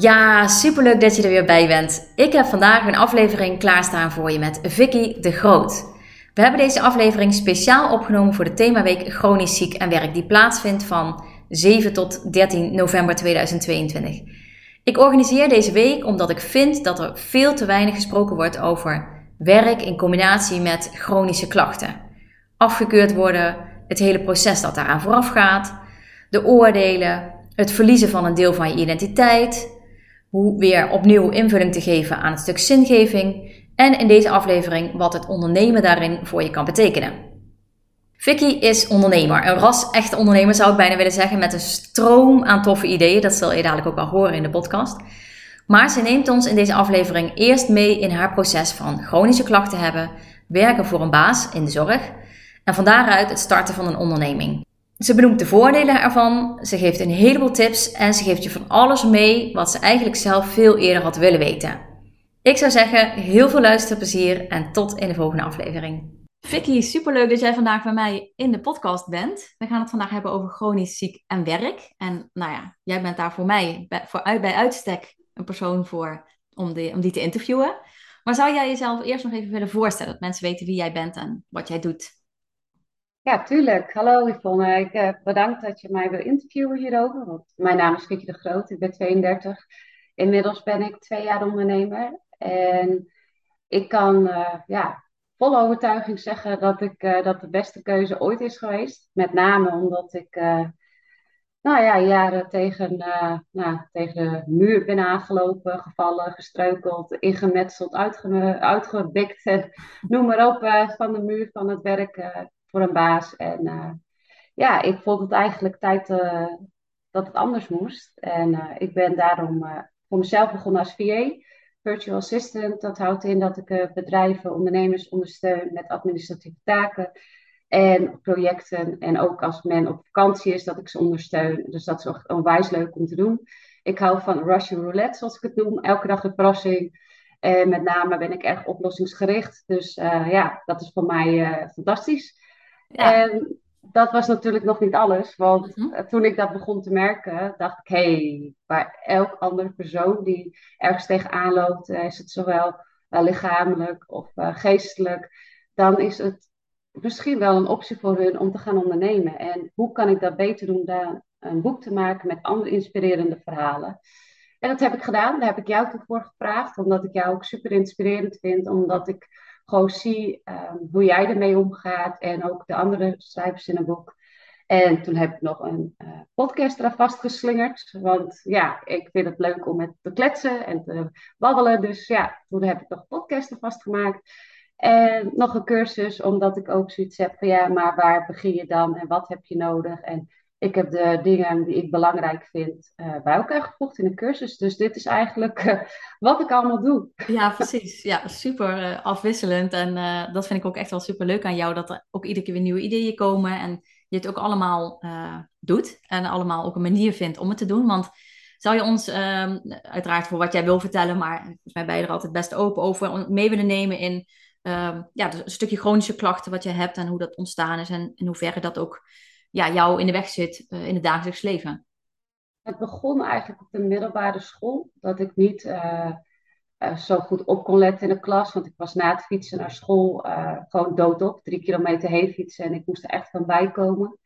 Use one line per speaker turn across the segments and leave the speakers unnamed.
Ja, superleuk dat je er weer bij bent. Ik heb vandaag een aflevering klaarstaan voor je met Vicky de Groot. We hebben deze aflevering speciaal opgenomen voor de themaweek Chronisch ziek en werk die plaatsvindt van 7 tot 13 november 2022. Ik organiseer deze week omdat ik vind dat er veel te weinig gesproken wordt over werk in combinatie met chronische klachten. Afgekeurd worden, het hele proces dat daaraan vooraf gaat, de oordelen, het verliezen van een deel van je identiteit, hoe weer opnieuw invulling te geven aan het stuk zingeving en in deze aflevering wat het ondernemen daarin voor je kan betekenen. Vicky is ondernemer, een ras-echte ondernemer zou ik bijna willen zeggen, met een stroom aan toffe ideeën. Dat zal je dadelijk ook wel horen in de podcast. Maar ze neemt ons in deze aflevering eerst mee in haar proces van chronische klachten hebben, werken voor een baas in de zorg en van daaruit het starten van een onderneming. Ze benoemt de voordelen ervan, ze geeft een heleboel tips en ze geeft je van alles mee wat ze eigenlijk zelf veel eerder had willen weten. Ik zou zeggen, heel veel luisterplezier en tot in de volgende aflevering. Vicky, superleuk dat jij vandaag bij mij in de podcast bent. We gaan het vandaag hebben over chronisch ziek en werk. En nou ja, jij bent daar voor mij bij, voor, bij uitstek een persoon voor om om die te interviewen. Maar zou jij jezelf eerst nog even willen voorstellen, dat mensen weten wie jij bent en wat jij doet?
Ja, tuurlijk. Hallo Yvonne. Ik uh, bedankt dat je mij wil interviewen hierover. Want mijn naam is Vicky de Groot, ik ben 32. Inmiddels ben ik twee jaar ondernemer. En ik kan uh, ja, vol overtuiging zeggen dat, ik, uh, dat de beste keuze ooit is geweest. Met name omdat ik nou ja, jaren tegen, nou, tegen de muur ben aangelopen, gevallen, gestruikeld, ingemetseld, uitge uitgebikt. noem maar op, van de muur van het werk voor een baas. En uh, ja, ik vond het eigenlijk tijd uh, dat het anders moest. En uh, ik ben daarom voor mezelf begonnen als VA, Virtual Assistant. Dat houdt in dat ik bedrijven, ondernemers ondersteun met administratieve taken en projecten. En ook als men op vakantie is, dat ik ze ondersteun. Dus dat is ook onwijs leuk om te doen. Ik hou van Russian roulette, zoals ik het noem. Elke dag een verrassing. En met name ben ik erg oplossingsgericht. Dus ja, dat is voor mij fantastisch. En dat was natuurlijk nog niet alles, want mhm. toen ik dat begon te merken, dacht ik, hé, hey, bij elk andere persoon die ergens tegenaan loopt, eh, is het zowel uh, lichamelijk of uh, geestelijk, dan is het misschien wel een optie voor hun om te gaan ondernemen. En hoe kan ik dat beter doen dan een boek te maken met andere inspirerende verhalen? En dat heb ik gedaan, daar heb ik jou toe voor gevraagd, omdat ik jou ook super inspirerend vind, omdat ik gewoon zie ehm, hoe jij ermee omgaat en ook de andere schrijvers in een boek. En toen heb ik nog een uh, podcast eraan vastgeslingerd. Want ja, ik vind het leuk om met te kletsen en te babbelen. Dus ja, toen heb ik nog podcasten vastgemaakt. En nog een cursus, omdat ik ook zoiets heb van ja, maar waar begin je dan en wat heb je nodig? En ik heb de dingen die ik belangrijk vind uh, bij elkaar gevoegd in een cursus. Dus dit is eigenlijk uh, wat ik allemaal doe.
Ja, precies. Ja, super uh, afwisselend. En dat vind ik ook echt wel super leuk aan jou. Dat er ook iedere keer weer nieuwe ideeën komen. En je het ook allemaal doet. En allemaal ook een manier vindt om het te doen. Want zou je ons, ehm, uiteraard voor wat jij wil vertellen, maar volgens mij ben je er altijd best open over, mee willen nemen in ehm, ja, dus een stukje chronische klachten wat je hebt en hoe dat ontstaan is en in hoeverre dat ook ja, jou in de weg zit uh, in het dagelijks leven?
Het begon eigenlijk op de middelbare school. Dat ik niet uh, uh, zo goed op kon letten in de klas. Want ik was na het fietsen naar school gewoon doodop. Drie kilometer heen fietsen en ik moest er echt van bijkomen.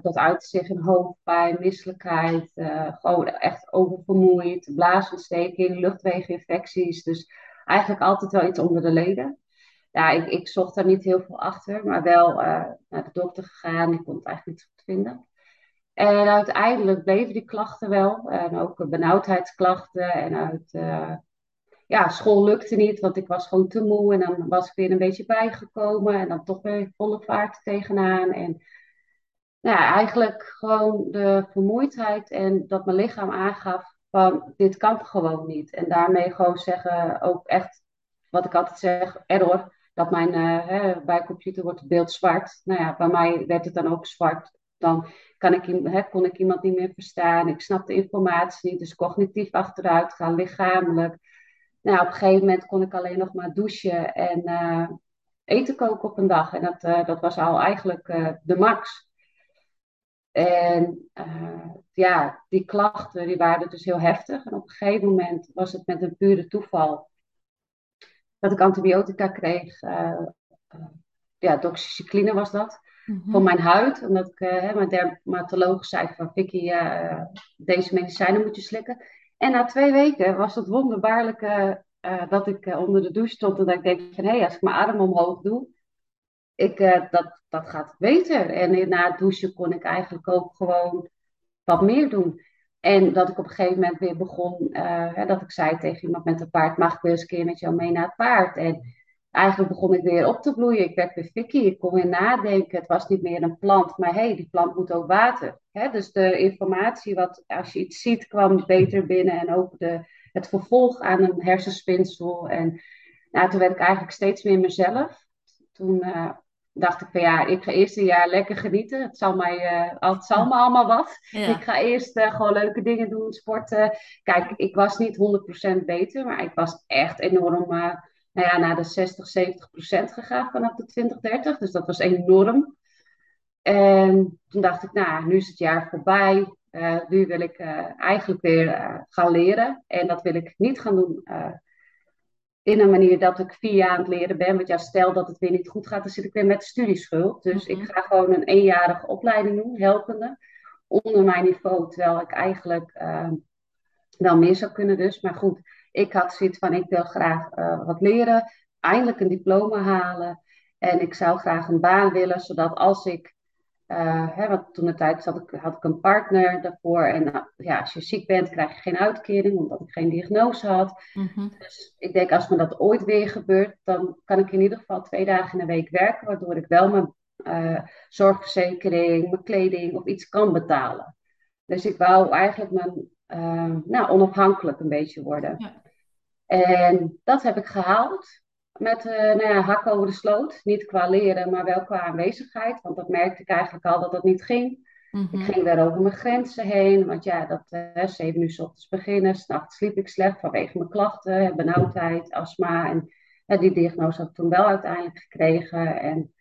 dat uitte zich in hoofdpijn, misselijkheid, gewoon echt oververmoeid, blaasontsteking, luchtwegeninfecties. Dus eigenlijk altijd wel iets onder de leden ja, ik, ik zocht daar niet heel veel achter, maar wel uh, naar de dokter gegaan. Ik kon het eigenlijk niet goed vinden. En uiteindelijk bleven die klachten wel. En ook benauwdheidsklachten. En uit uh, ja, school lukte niet, want ik was gewoon te moe. En dan was ik weer een beetje bijgekomen. En dan toch weer volle vaart tegenaan. En nou ja, eigenlijk gewoon de vermoeidheid en dat mijn lichaam aangaf van dit kan gewoon niet. En daarmee gewoon zeggen, ook echt wat ik altijd zeg, error, dat mijn hè, bij computer wordt het beeld zwart. Nou ja, bij mij werd het dan ook zwart. Dan kan ik, kon ik iemand niet meer verstaan. Ik snap de informatie niet, dus cognitief achteruit gaan, lichamelijk. Nou, op een gegeven moment kon ik alleen nog maar douchen en uh, eten koken op een dag. En dat, uh, dat was al eigenlijk de max. En ja, die klachten die waren dus heel heftig. En op een gegeven moment was het met een pure toeval dat ik antibiotica kreeg. ja, doxycycline was dat. Mm Voor mijn huid, omdat ik, mijn dermatoloog zei van Vicky, deze medicijnen moet je slikken. En na twee weken was het wonderbaarlijke uh, dat ik uh, onder de douche stond en dat ik denk van hé, hey, als ik mijn arm omhoog doe, ik, uh, dat, dat gaat beter. En na het douchen kon ik eigenlijk ook gewoon wat meer doen. En dat ik op een gegeven moment weer begon, hè, dat ik zei tegen iemand met een paard, mag ik weer eens een keer met jou mee naar het paard? En eigenlijk begon ik weer op te bloeien. Ik werd weer fikkie, ik kon weer nadenken. Het was niet meer een plant, maar hé, hey, die plant moet ook water. Hè? Dus de informatie, wat als je iets ziet, kwam beter binnen. En ook de, het vervolg aan een hersenspinsel. En nou, toen werd ik eigenlijk steeds meer mezelf. Toen uh, dacht ik van ja, ik ga eerst een jaar lekker genieten. Het zal, mij, uh, het zal me allemaal wat. Ik ga eerst uh, gewoon leuke dingen doen, sporten. Kijk, ik was niet 100% beter, maar ik was echt enorm nou ja, naar de 60, 70 procent gegaan vanaf de 2030. Dus dat was enorm. En toen dacht ik, nou, nu is het jaar voorbij. Uh, nu wil ik uh, eigenlijk weer uh, gaan leren. En dat wil ik niet gaan doen in een manier dat ik vier jaar aan het leren ben. Want ja, stel dat het weer niet goed gaat, dan zit ik weer met studieschuld. Dus ik mhm. ga gewoon een eenjarige opleiding doen, helpende, onder mijn niveau. Terwijl ik eigenlijk wel meer zou kunnen dus. Maar goed, ik had zoiets van, ik wil graag uh, wat leren, eindelijk een diploma halen. En ik zou graag een baan willen, zodat als ik, uh, hè, want toen de tijd had ik, had ik een partner daarvoor. En uh, ja, als je ziek bent, krijg je geen uitkering, omdat ik geen diagnose had. Mm-hmm. Dus ik denk, als me dat ooit weer gebeurt, dan kan ik in ieder geval twee dagen in de week werken, waardoor ik wel mijn zorgverzekering, mijn kleding of iets kan betalen. Dus ik wou eigenlijk mijn uh, nou, onafhankelijk een beetje worden. Ja. En dat heb ik gehaald met uh, nou ja, hak over de sloot. Niet qua leren, maar wel qua aanwezigheid. Want dat merkte ik eigenlijk al dat dat niet ging. Ik mhm. ging weer over mijn grenzen heen. Want ja, dat uh, zeven uur s ochtends beginnen. S'nachts sliep ik slecht vanwege mijn klachten. Benauwdheid, astma. En die diagnose had ik toen wel uiteindelijk gekregen. En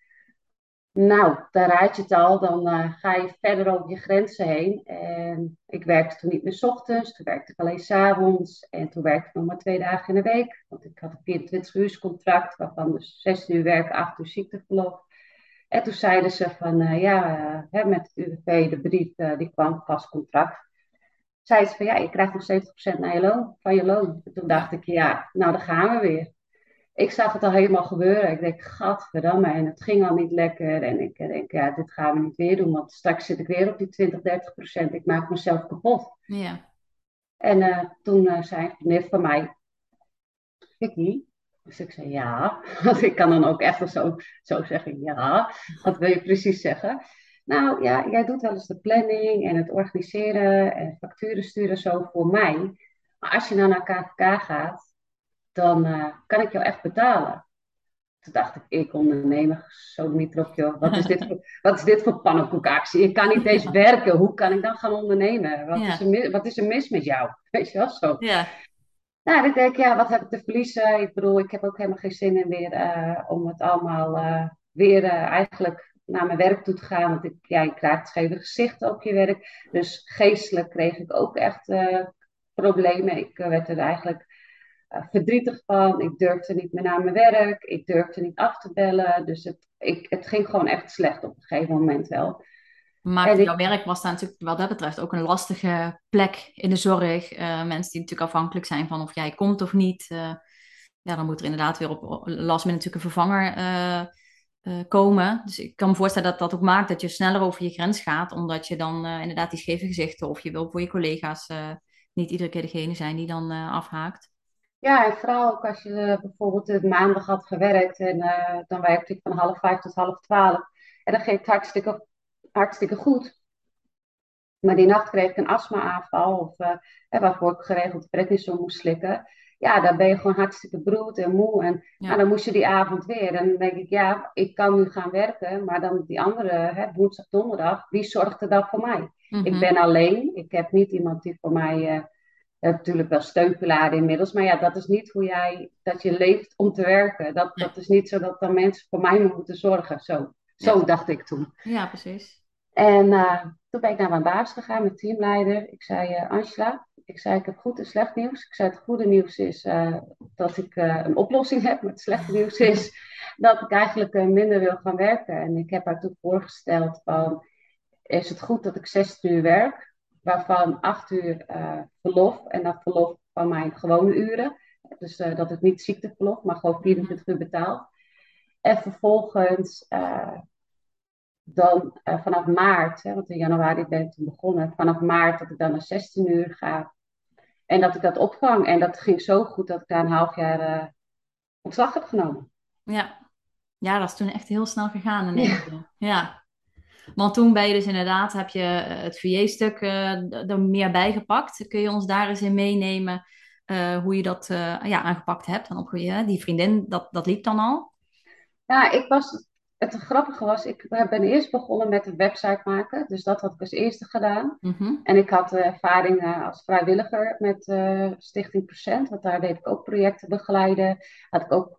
nou, daar raad je het al, dan uh, ga je verder over je grenzen heen. En ik werkte toen niet meer s ochtends, toen werkte ik alleen s avonds. En toen werkte ik nog maar twee dagen in de week. Want ik had een 24 uur contract, waarvan dus 16 uur werk, 8 uur ziekteverlof. En toen zeiden ze van, uh, ja, uh, met het UWV, de brief, die kwam vast contract. Zeiden ze van, ja, je krijgt nog 70% naar je loon, van je loon. En toen dacht ik, ja, nou, dan gaan we weer ik zag het al helemaal gebeuren. Ik denk, gadverdamme, en het ging al niet lekker. En ik denk, ja, dit gaan we niet weer doen, want straks zit ik weer op die 20, 30 procent. Ik maak mezelf kapot. Ja. En uh, toen uh, zei een vriendin van mij, Vicky, dus ik zei ja, want ik kan dan ook echt zo, zo zeggen ja. Wat wil je precies zeggen? Nou ja, jij doet wel eens de planning en het organiseren en facturen sturen zo voor mij. Maar als je dan naar KVK gaat, dan uh, kan ik jou echt betalen. Toen dacht ik, ik ondernemer, zo niet joh. Wat is dit voor, wat is dit voor pannenkoekactie? Ik kan niet eens werken. Hoe kan ik dan gaan ondernemen? Wat, is er, wat is er mis met jou? Weet je wel, zo. Ja. Nou, ik denk, ja, wat heb ik te verliezen? Ik bedoel, ik heb ook helemaal geen zin in weer uh, om het allemaal uh, weer eigenlijk naar mijn werk toe te gaan. Want ik, ja, je krijgt scheve gezichten op je werk. Dus geestelijk kreeg ik ook echt problemen. Ik werd er eigenlijk verdrietig van. Ik durfde niet meer naar mijn werk. Ik durfde niet af te bellen. Dus het, ik, het ging gewoon echt slecht op een gegeven moment wel.
Maar jouw werk was daar natuurlijk wat dat betreft ook een lastige plek in de zorg. Uh, mensen die natuurlijk afhankelijk zijn van of jij komt of niet. Uh, ja, dan moet er inderdaad weer op last met natuurlijk een vervanger uh, komen. Dus ik kan me voorstellen dat dat ook maakt dat je sneller over je grens gaat. Omdat je dan inderdaad die scheve gezichten of je wil voor je collega's niet iedere keer degene zijn die dan afhaakt.
Ja, en vooral ook als je bijvoorbeeld de maandag had gewerkt en eh, dan werkte ik van half vijf tot half twaalf. En dan ging het hartstikke, hartstikke goed. Maar die nacht kreeg ik een astma-aanval, of waarvoor ik geregeld prednison moest slikken. Ja, dan ben je gewoon hartstikke brood en moe. En nou, dan moest je die avond weer. En dan denk ik, ja, ik kan nu gaan werken, maar dan die andere, hè, woensdag, donderdag, wie zorgt er dan voor mij? Ik
Mhm.
ben alleen, ik heb niet iemand die voor mij. eh, je hebt natuurlijk wel steunpilaren inmiddels, maar ja, dat is niet hoe jij, dat je leeft om te werken. Dat,
Ja,
dat is niet zo dat dan mensen voor mij moeten zorgen. Zo,
ja,
zo dacht ik toen.
ja, precies.
En uh, toen ben ik naar mijn baas gegaan, mijn teamleider. Ik zei, uh, Angela, ik zei, ik heb goed en slecht nieuws. Ik zei, het goede nieuws is uh, dat ik een oplossing heb. Maar het slechte nieuws is dat ik eigenlijk minder wil gaan werken. En ik heb haar toen voorgesteld van, is het goed dat ik 16 uur werk? Waarvan 8 uur verlof en dat verlof van mijn gewone uren. Dus dat het niet ziekteverlof, maar gewoon 24 uur betaald. En vervolgens dan uh, vanaf maart, hè, want in januari ben ik toen begonnen, vanaf maart dat ik dan naar 16 uur ga. En dat ik dat opvang. En dat ging zo goed dat ik daar een half jaar ontslag heb genomen.
Ja. ja, dat is toen echt heel snel gegaan in keer. Ja. Want toen ben je dus inderdaad, heb je het VJ-stuk uh, er meer bijgepakt. Kun je ons daar eens in meenemen uh, hoe je dat ja, aangepakt hebt? En die vriendin, dat, dat liep dan al?
Ja, ik was het grappige was, ik ben eerst begonnen met een website maken. Dus dat had ik als eerste gedaan.
Mm -hmm.
En ik had uh, ervaring uh, als vrijwilliger met uh, Stichting Procent. Want daar deed ik ook projecten begeleiden. Had ik ook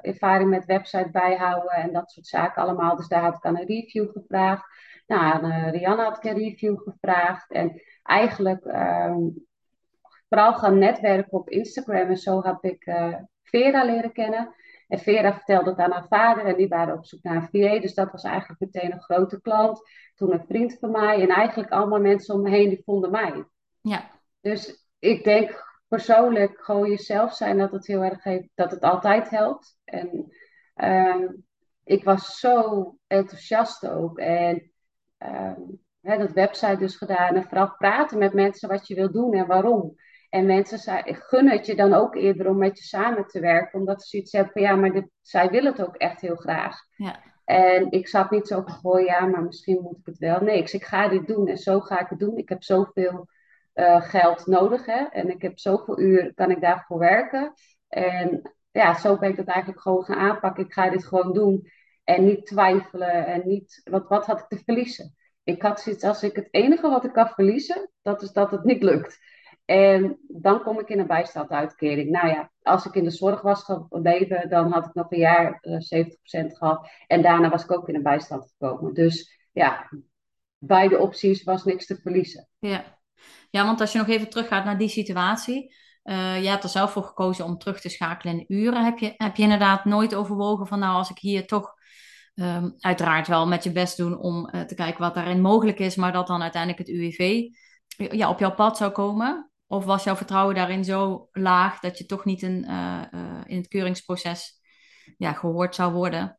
ervaring met website bijhouden en dat soort zaken allemaal. Dus daar had ik aan een review gevraagd. Nou, aan Rianne had ik een review gevraagd. En eigenlijk um, vooral gaan netwerken op Instagram. En zo heb ik Vera leren kennen. En Vera vertelde het aan haar vader en die waren op zoek naar een VA. Dus dat was eigenlijk meteen een grote klant. Toen een vriend van mij en eigenlijk allemaal mensen om me heen die vonden mij.
Ja.
Dus ik denk persoonlijk gewoon jezelf zijn dat het heel erg heeft, dat het altijd helpt. En um, ik was zo enthousiast ook. En um, hè, dat website dus gedaan. En vooral praten met mensen wat je wil doen en waarom. En mensen zei, gun het je dan ook eerder om met je samen te werken. Omdat ze zoiets hebben van ja, maar dit, zij willen het ook echt heel graag.
Ja.
En ik zat niet zo van, oh ja, maar misschien moet ik het wel. Nee, ik, ik ga dit doen en zo ga ik het doen. Ik heb zoveel uh, geld nodig hè. En ik heb zoveel uur, kan ik daarvoor werken. En ja, zo ben ik dat eigenlijk gewoon gaan aanpakken. Ik ga dit gewoon doen. En niet twijfelen en niet, wat, wat had ik te verliezen? Ik had zoiets als ik het enige wat ik kan verliezen, dat is dat het niet lukt. En dan kom ik in een bijstandsuitkering. Nou ja, als ik in de zorg was gebleven, dan had ik nog een jaar uh, 70% gehad. En daarna was ik ook in een bijstand gekomen. Dus ja, beide opties was niks te verliezen.
Ja. ja, want als je nog even teruggaat naar die situatie. Uh, je hebt er zelf voor gekozen om terug te schakelen in uren. Heb je, heb je inderdaad nooit overwogen van nou, als ik hier toch um, uiteraard wel met je best doen om uh, te kijken wat daarin mogelijk is, maar dat dan uiteindelijk het UWV ja, op jouw pad zou komen? Of was jouw vertrouwen daarin zo laag dat je toch niet in, uh, uh, in het keuringsproces ja, gehoord zou worden?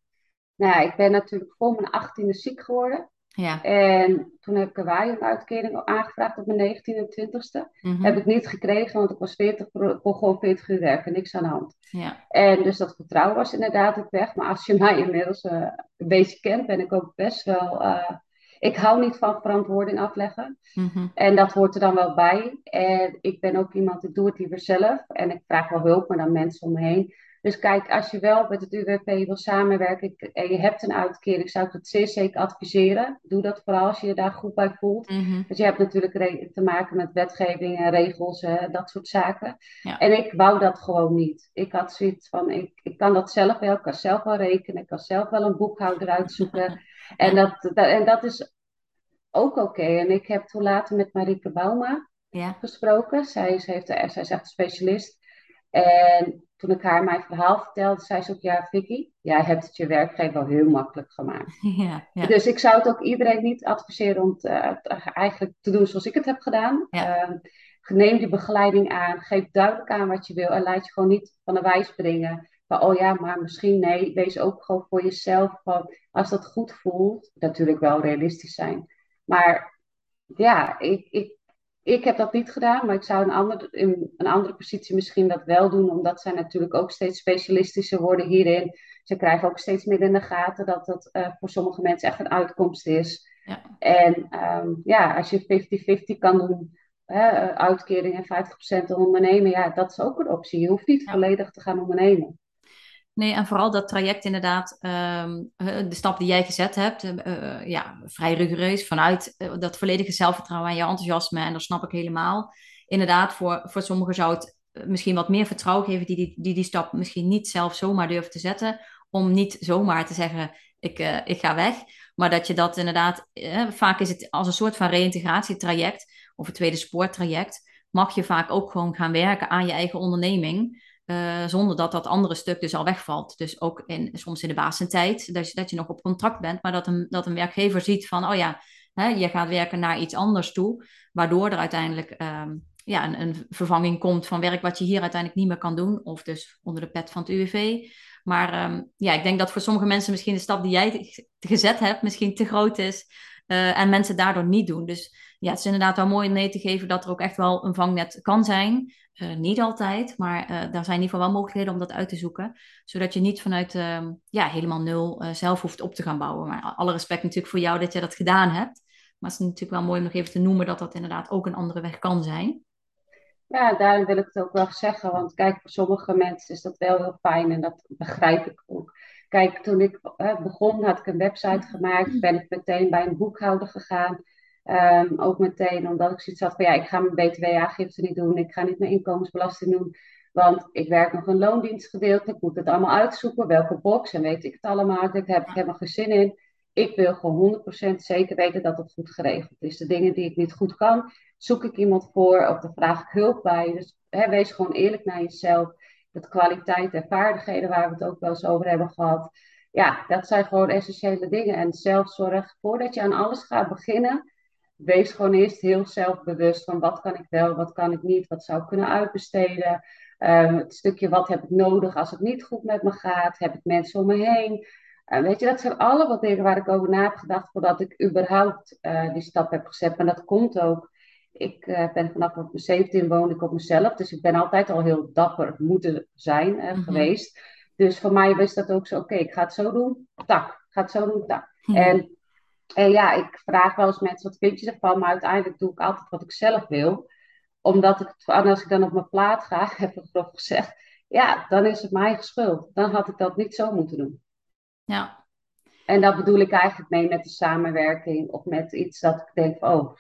Nou, ik ben natuurlijk voor mijn achttiende ziek geworden.
Ja.
En toen heb ik een waaieruitkering aangevraagd op mijn 19e en 20ste.
Mhm.
Heb ik niet gekregen, want ik was 40, kon gewoon 40 uur werken, niks aan de hand.
Ja.
En dus dat vertrouwen was inderdaad ook weg. Maar als je mij inmiddels uh, een beetje kent, ben ik ook best wel. Uh, ik hou niet van verantwoording afleggen.
Mhm.
En dat hoort er dan wel bij. En ik ben ook iemand, ik doe het liever zelf. En ik vraag wel hulp, maar dan mensen om me heen. Dus kijk, als je wel met het UWP wil samenwerken en je hebt een uitkering, zou ik het zeer zeker adviseren. Doe dat vooral als je je daar goed bij voelt.
Mhm.
Want je hebt natuurlijk te maken met wetgeving en regels, dat soort zaken.
Ja.
En ik wou dat gewoon niet. Ik had zoiets van, ik, ik kan dat zelf wel, ik kan zelf wel rekenen, ik kan zelf wel een boekhouder uitzoeken. en, dat, dat, en dat is ook oké. Okay. En ik heb toen later met Marieke Bauma
Ja.
gesproken. Zij, heeft, zij is echt een specialist. En toen ik haar mijn verhaal vertelde, zei ze ook, ja Vicky, jij hebt het je werkgever wel heel makkelijk gemaakt.
Ja, ja.
Dus ik zou het ook iedereen niet adviseren om het, uh, eigenlijk te doen zoals ik het heb gedaan.
Ja.
Uh, neem die begeleiding aan, geef duidelijk aan wat je wil en laat je gewoon niet van de wijs brengen. Van, oh ja, maar misschien nee, wees ook gewoon voor jezelf van, als dat goed voelt, natuurlijk wel realistisch zijn. Maar ja, ik, ik ik heb dat niet gedaan, maar ik zou een ander, in een andere positie misschien dat wel doen, omdat zij natuurlijk ook steeds specialistischer worden hierin. Ze krijgen ook steeds meer in de gaten dat dat uh, voor sommige mensen echt een uitkomst is. Ja. En um, ja, als je 50-50 kan doen, hè, uitkering en 50% ondernemen, ja, dat is ook een optie. Je hoeft niet volledig te gaan ondernemen.
Nee, en vooral dat traject inderdaad, ehm, de stap die jij gezet hebt, uh, ja, vrij rigoureus vanuit dat volledige zelfvertrouwen en je enthousiasme. En dat snap ik helemaal. Inderdaad, voor, voor sommigen zou het misschien wat meer vertrouwen geven die die, die die stap misschien niet zelf zomaar durven te zetten. Om niet zomaar te zeggen, ik, ik ga weg. Maar dat je dat inderdaad, vaak is het als een soort van reïntegratietraject of een tweede spoortraject. Mag je vaak ook gewoon gaan werken aan je eigen onderneming. Uh, zonder dat dat andere stuk dus al wegvalt. Dus ook in, soms in de basentijd, dat je, dat je nog op contract bent, maar dat een, dat een werkgever ziet van, oh ja, hè, je gaat werken naar iets anders toe, waardoor er uiteindelijk um, ja, een, een, vervanging komt van werk wat je hier uiteindelijk niet meer kan doen, of dus onder de pet van het UWV. Maar um, ja, ik denk dat voor sommige mensen misschien de stap die jij gezet hebt misschien te groot is uh, en mensen daardoor niet doen. Dus ja, het is inderdaad wel mooi om mee te geven dat er ook echt wel een vangnet kan zijn. Uh, niet altijd, maar uh, daar zijn in ieder geval wel mogelijkheden om dat uit te zoeken. Zodat je niet vanuit uh, ja, helemaal nul eh, zelf hoeft op te gaan bouwen. Maar alle respect natuurlijk voor jou dat je dat gedaan hebt. Maar het is natuurlijk wel mooi om nog even te noemen dat dat inderdaad ook een andere weg kan zijn.
Ja, daarom wil ik het ook wel zeggen. Want kijk, voor sommige mensen is dat wel heel fijn en dat begrijp ik ook. Kijk, toen ik begon had ik een website gemaakt, ben ik meteen bij een boekhouder gegaan. Um, ook meteen omdat ik zoiets had van ja, ik ga mijn btw-aangifte niet doen. Ik ga niet mijn inkomensbelasting doen. Want ik werk nog een loondienstgedeelte. Ik moet het allemaal uitzoeken. Welke box en weet ik het allemaal. Daar heb ik helemaal geen zin in. Ik wil gewoon 100% zeker weten dat het goed geregeld is. De dingen die ik niet goed kan, zoek ik iemand voor of daar vraag ik hulp bij. Dus hè, wees gewoon eerlijk naar jezelf. Dat kwaliteit en vaardigheden waar we het ook wel eens over hebben gehad. Ja, dat zijn gewoon essentiële dingen. En zelfzorg, voordat je aan alles gaat beginnen, wees gewoon eerst heel zelfbewust van wat kan ik wel, wat kan ik niet, wat zou ik kunnen uitbesteden. Um, het stukje wat heb ik nodig als het niet goed met me gaat, heb ik mensen om me heen. Uh, weet je, dat zijn allemaal dingen waar ik over na heb gedacht voordat ik überhaupt uh, die stap heb gezet. En dat komt ook. Ik uh, ben vanaf mijn 17 woon ik op mezelf, dus ik ben altijd al heel dapper moeten zijn mm -hmm. geweest. Dus voor mij was dat ook zo, oké, okay, ik ga het zo doen, tak, ik ga het zo doen, tak. Mm -hmm. En en ja, ik vraag wel eens mensen wat vind je ervan, maar uiteindelijk doe ik altijd wat ik zelf wil. Omdat ik, als ik dan op mijn plaat ga, heb ik grof gezegd, ja, dan is het mijn schuld. Dan had ik dat niet zo moeten doen.
Ja.
En dat bedoel ik eigenlijk mee met de samenwerking of met iets dat ik denk, oh,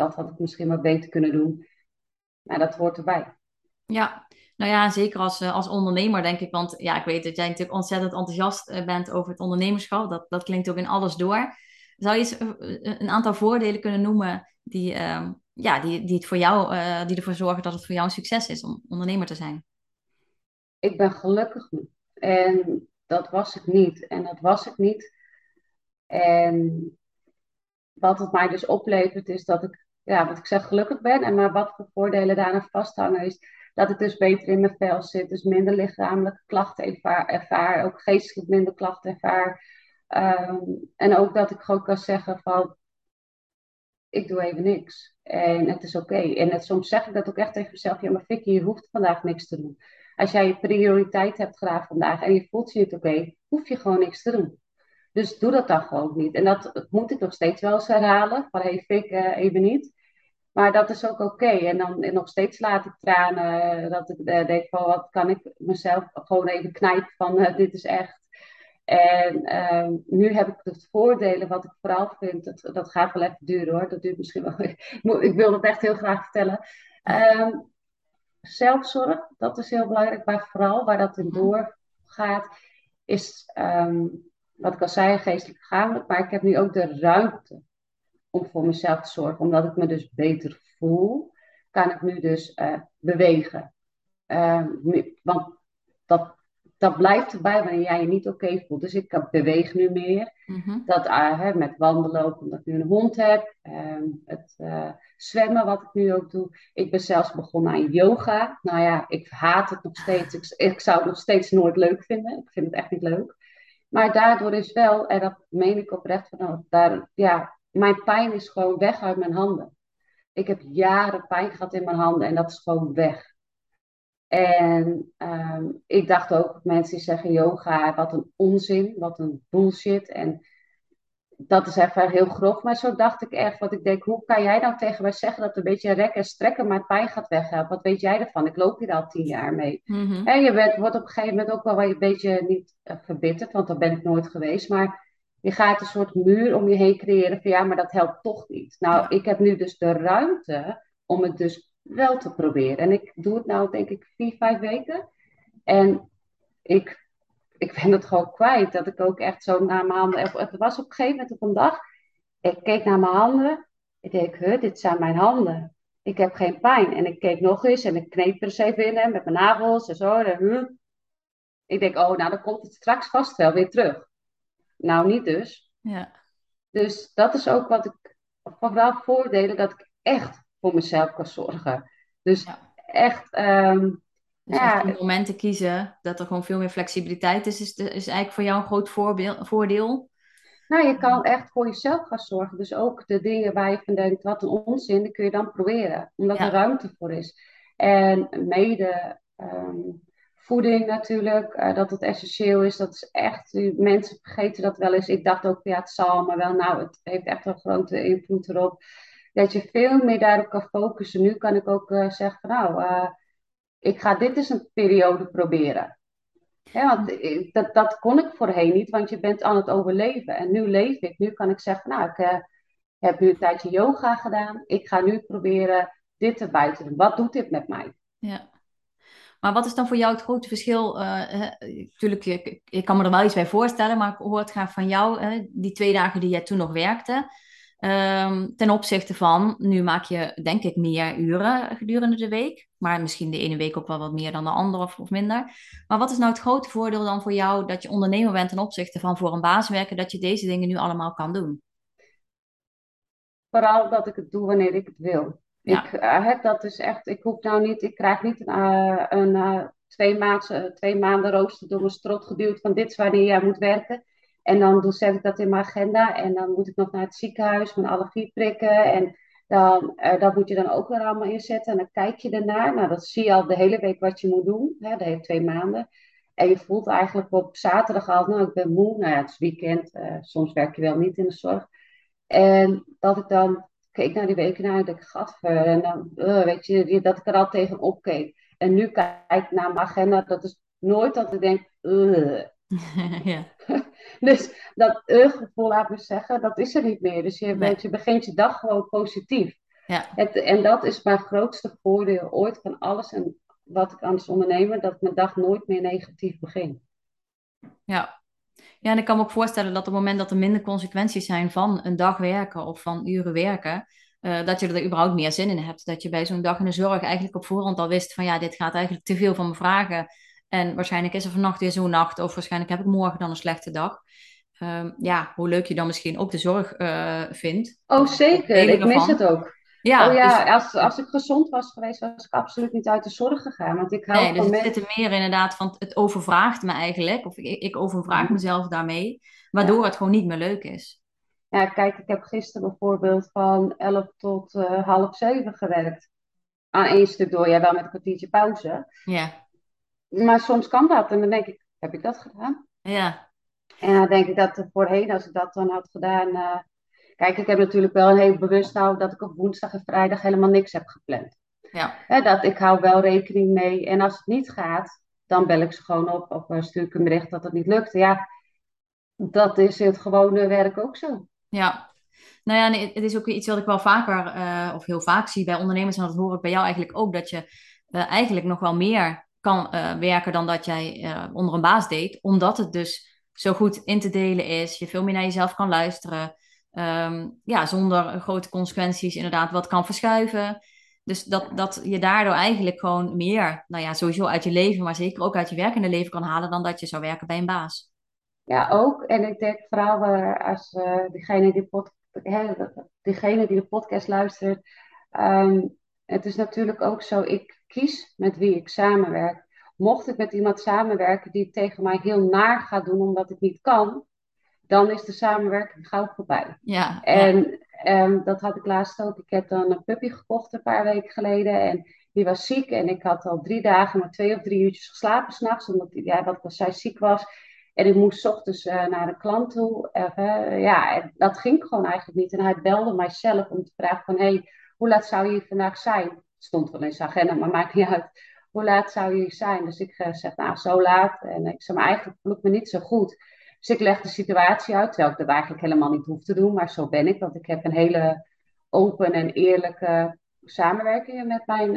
dat had ik misschien wat beter kunnen doen. Maar dat hoort erbij.
Ja, nou ja, zeker als, als ondernemer denk ik. Want ja, ik weet dat jij natuurlijk ontzettend enthousiast eh, bent over het ondernemerschap. Dat, dat klinkt ook in alles door. Zou je eens een aantal voordelen kunnen noemen die, uh, ja, die, die, het voor jou, uh, die ervoor zorgen dat het voor jou een succes is om ondernemer te zijn?
Ik ben gelukkig nu. En dat was ik niet. En dat was ik niet. En wat het mij dus oplevert is dat ik, ja, wat ik zeg, gelukkig ben. En maar wat voor voordelen daaraan vasthangen is dat ik dus beter in mijn vel zit. Dus minder lichamelijke klachten ervaar, ook geestelijk minder klachten ervaar. Um, en ook dat ik gewoon kan zeggen van, ik doe even niks. En het is oké. En soms zeg ik dat ook echt tegen mezelf, ja maar Vicky, je hoeft vandaag niks te doen. Als jij je prioriteit hebt gedaan vandaag en je voelt je niet oké, hoef je gewoon niks te doen. Dus doe dat dan gewoon niet. En dat, moet ik nog steeds wel eens herhalen. Van, hey Vic, uh, even niet. Maar dat is ook oké. Okay. En dan en nog steeds laat ik tranen. Dat ik uh, denk van, wat kan ik mezelf gewoon even knijpen van, uh, dit is echt en um, nu heb ik het voordelen, wat ik vooral vind, dat, dat gaat wel even duren hoor, dat duurt misschien wel, ik wil het echt heel graag vertellen. Um, zelfzorg, dat is heel belangrijk, maar vooral waar dat in doorgaat, is um, wat ik al zei, geestelijk lichamelijk, maar ik heb nu ook de ruimte om voor mezelf te zorgen, omdat ik me dus beter voel, kan ik nu dus uh, bewegen. want dat dat blijft erbij wanneer jij je niet oké okay voelt. Dus ik beweeg nu meer. Mm-hmm. Dat uh, met wandelen ook, omdat ik nu een hond heb. Um, het zwemmen, wat ik nu ook doe. Ik ben zelfs begonnen aan yoga. Nou ja, ik haat het nog steeds. Ik, ik zou het nog steeds nooit leuk vinden. Ik vind het echt niet leuk. Maar daardoor is wel, en dat meen ik oprecht van, daar, ja, mijn pijn is gewoon weg uit mijn handen. ik heb jaren pijn gehad in mijn handen en dat is gewoon weg. En ehm, ik dacht ook, mensen die zeggen yoga, wat een onzin, wat een bullshit. En dat is even heel grof, maar zo dacht ik echt. Want ik denk, hoe kan jij nou tegen mij zeggen dat een beetje rekken en strekken maar pijn gaat weghelpen? Wat weet jij ervan? Ik loop hier al tien jaar mee.
Mhm.
En je bent, wordt op een gegeven moment ook wel een beetje niet uh, verbitterd, want dat ben ik nooit geweest. Maar je gaat een soort muur om je heen creëren van ja, maar dat helpt toch niet. Nou, ik heb nu dus de ruimte om het dus wel te proberen. En ik doe het nou denk ik vier, vijf weken. En ik, ik ben het gewoon kwijt. Dat ik ook echt zo naar mijn handen... Het was op een gegeven moment op een dag... Ik keek naar mijn handen. Ik denk, huh, dit zijn mijn handen. Ik heb geen pijn. En ik keek nog eens en ik kneep er eens even in met mijn nagels en zo. En, huh. Ik denk, oh, nou dan komt het straks vast wel weer terug. Nou, niet dus.
Ja.
Dus dat is ook wat ik vooral voordelen dat ik echt voor mezelf kan zorgen. Dus echt. Um,
dus ja, momenten kiezen dat er gewoon veel meer flexibiliteit is, is, is eigenlijk voor jou een groot voorbeeld, voordeel.
Nou, je kan echt voor jezelf gaan zorgen. Dus ook de dingen waar je van denkt, wat een onzin, die kun je dan proberen. Omdat er ruimte voor is. En mede um, voeding natuurlijk, uh, dat het essentieel is. Dat is echt, mensen vergeten dat wel eens. Ik dacht ook, ja, het zal maar wel. Nou, het heeft echt een grote invloed erop dat je veel meer daarop kan focussen. Nu kan ik ook uh, zeggen van nou, uh, ik ga dit eens een periode proberen. Want dat, dat kon ik voorheen niet, want je bent aan het overleven. En nu leef ik. Nu kan ik zeggen, nou, ik heb nu een tijdje yoga gedaan. Ik ga nu proberen dit erbij te doen. Wat doet dit met mij?
Ja. Maar wat is dan voor jou het grote verschil? Natuurlijk, ik, ik, kan me er wel iets bij voorstellen, maar ik hoor het graag van jou. die twee dagen die jij toen nog werkte. Ehm, ten opzichte van, nu maak je denk ik meer uren gedurende de week. Maar misschien de ene week ook wel wat meer dan de andere of, of, minder. Maar wat is nou het grote voordeel dan voor jou dat je ondernemer bent ten opzichte van voor een baas werken, dat je deze dingen nu allemaal kan doen?
Vooral dat ik het doe wanneer ik het wil. Ik uh, dat dus echt, ik hoef nou niet, ik krijg niet uh, een uh, twee, maanden, twee maanden rooster door mijn strot geduwd van dit is wanneer jij moet werken. En dan zet ik dat in mijn agenda. En dan moet ik nog naar het ziekenhuis, mijn allergie prikken. En dan, dat moet je dan ook weer allemaal inzetten. En dan kijk je ernaar. Nou, dat zie je al de hele week wat je moet doen. Hè, dat twee maanden. En je voelt eigenlijk op zaterdag al, nou, ik ben moe. Nou ja, het is weekend. Soms werk je wel niet in de zorg. En dat ik dan keek naar die weken naar en ik gadver. En dan, uh, weet je, dat ik er al tegen opkeek. En nu kijk ik naar mijn agenda. Dat is nooit dat ik denk, ja. dus dat gevoel, laat me zeggen, dat is er niet meer. Dus je, bent, je begint je dag gewoon positief.
Ja.
Het, en dat is mijn grootste voordeel ooit van alles en wat ik aan het ondernemen, dat mijn dag nooit meer negatief begint.
Ja. Ja, en ik kan me ook voorstellen dat op het moment dat er minder consequenties zijn van een dag werken of van uren werken, uh, dat je er überhaupt meer zin in hebt. Dat je bij zo'n dag in de zorg eigenlijk op voorhand al wist van ja, dit gaat eigenlijk te veel van me vragen. En waarschijnlijk is er vannacht weer zo'n nacht, of waarschijnlijk heb ik morgen dan een slechte dag. Um, ja, hoe leuk je dan misschien ook de zorg uh, vindt.
Oh, zeker. Ik mis het ook. Ja, oh, ja dus... als, als ik gezond was geweest, was ik absoluut niet uit de zorg gegaan. Want ik hou
nee, dus het zit er meer inderdaad van, het overvraagt me eigenlijk. Of ik, ik overvraag mhm. mezelf daarmee. Waardoor het gewoon niet meer leuk is.
Ja, kijk, ik heb gisteren bijvoorbeeld van 11 tot uh, half 7 gewerkt. Aan één stuk door, ja, wel met een kwartiertje pauze.
Ja.
Maar soms kan dat. En dan denk ik, heb ik dat gedaan?
Ja.
En dan denk ik dat voorheen, als ik dat dan had gedaan... Uh... Kijk, ik heb natuurlijk wel een heel bewust nou dat ik op woensdag en vrijdag helemaal niks heb gepland.
Ja.
dat, ik hou wel rekening mee. En als het niet gaat, dan bel ik ze gewoon op of uh, stuur ik een bericht dat het niet lukt. Ja, dat is het gewone werk ook zo.
Ja, nou ja, nee, het is ook iets wat ik wel vaker uh, of heel vaak zie bij ondernemers. En dat hoor ik bij jou eigenlijk ook. Dat je uh, eigenlijk nog wel meer kan uh, werken dan dat jij onder een baas deed. Omdat het dus zo goed in te delen is. Je veel meer naar jezelf kan luisteren. Um, ja, zonder grote consequenties inderdaad wat kan verschuiven. Dus dat, dat je daardoor eigenlijk gewoon meer, nou ja, sowieso uit je leven, maar zeker ook uit je werkende leven kan halen dan dat je zou werken bij een baas.
Ja, ook. En ik denk vooral uh, als uh, degene, die pod, hè, degene die de podcast luistert. Um, het is natuurlijk ook zo, ik kies met wie ik samenwerk. Mocht ik met iemand samenwerken die tegen mij heel naar gaat doen omdat ik niet kan, dan is de samenwerking gauw voorbij.
Ja,
en, um, dat had ik laatst ook. Ik heb dan een puppy gekocht een paar weken geleden. En die was ziek. En ik had al drie dagen maar twee of drie uurtjes geslapen s'nachts. Omdat ja, wat zij ziek was. En ik moest ochtends uh, naar de klant toe. Uh, ja, dat ging gewoon eigenlijk niet. En hij belde mijzelf om te vragen van... Hey, hoe laat zou je hier vandaag zijn? Het stond wel in zijn agenda, maar maakt niet uit. Hoe laat zou je hier zijn? Dus ik uh, zeg, nou, zo laat. En ik zeg, maar eigenlijk voel ik me niet zo goed. Dus ik leg de situatie uit, terwijl ik dat eigenlijk helemaal niet hoef te doen. Maar zo ben ik, want ik heb een hele open en eerlijke samenwerking met, mijn,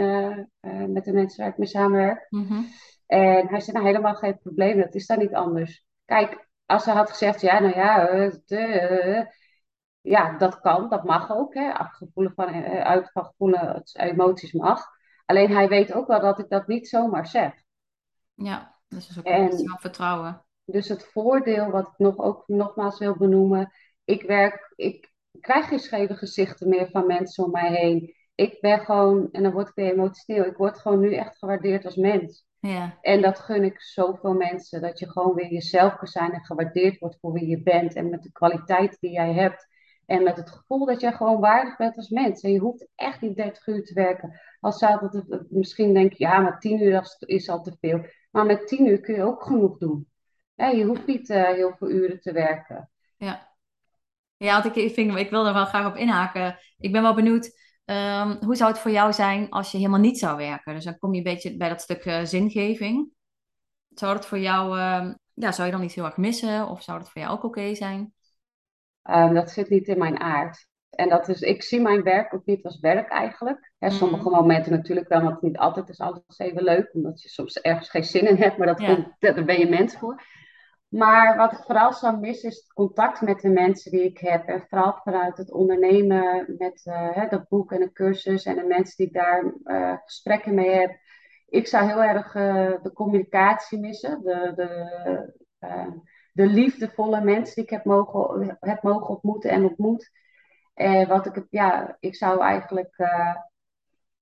met de mensen waar ik mee samenwerk. Mm En hij zei, nou, helemaal geen probleem, dat is dan niet anders. Kijk, als ze had gezegd, ja, nou ja, de, ja, dat kan, dat mag ook. Hè. Van, eh, uit van gevoelen, emoties mag. Alleen hij weet ook wel dat ik dat niet zomaar zeg.
Ja, dus is ook en, vertrouwen.
Dus het voordeel wat ik nog, ook nogmaals wil benoemen. Ik werk, ik krijg geen scheve gezichten meer van mensen om mij heen. Ik ben gewoon, en dan word ik weer emotioneel, ik word gewoon nu echt gewaardeerd als mens. Ja. En dat gun ik zoveel mensen. Dat je gewoon weer jezelf kan zijn en gewaardeerd wordt voor wie je bent. En met de kwaliteit die jij hebt. En met het gevoel dat jij gewoon waardig bent als mens. En je hoeft echt niet 30 uur te werken. Als zou dat misschien denk je, ja, maar 10 uur is al te veel. Maar met 10 uur kun je ook genoeg doen. Je hoeft niet uh, heel veel uren te werken.
Ja, ja want ik, vind, ik wil er wel graag op inhaken. Ik ben wel benieuwd Um, hoe zou het voor jou zijn als je helemaal niet zou werken? Dus dan kom je een beetje bij dat stuk uh, zingeving. Zou dat voor jou, uh, ja, zou je dan niet heel erg missen? Of zou dat voor jou ook oké zijn?
Um, dat zit niet in mijn aard. En dat is, ik zie mijn werk ook niet als werk eigenlijk. Hè, sommige mm. momenten natuurlijk wel, want niet altijd is alles even leuk. Omdat je soms ergens geen zin in hebt, maar dat komt, daar ben je mens voor. Maar wat ik vooral zou missen is het contact met de mensen die ik heb. En vooral vanuit het ondernemen met uh, dat boek en de cursus en de mensen die ik daar uh, gesprekken mee heb. Ik zou heel erg uh, de communicatie missen. De, de, de liefdevolle mensen die ik heb mogen, heb mogen ontmoeten en ontmoet. En wat ik, ja, ik zou eigenlijk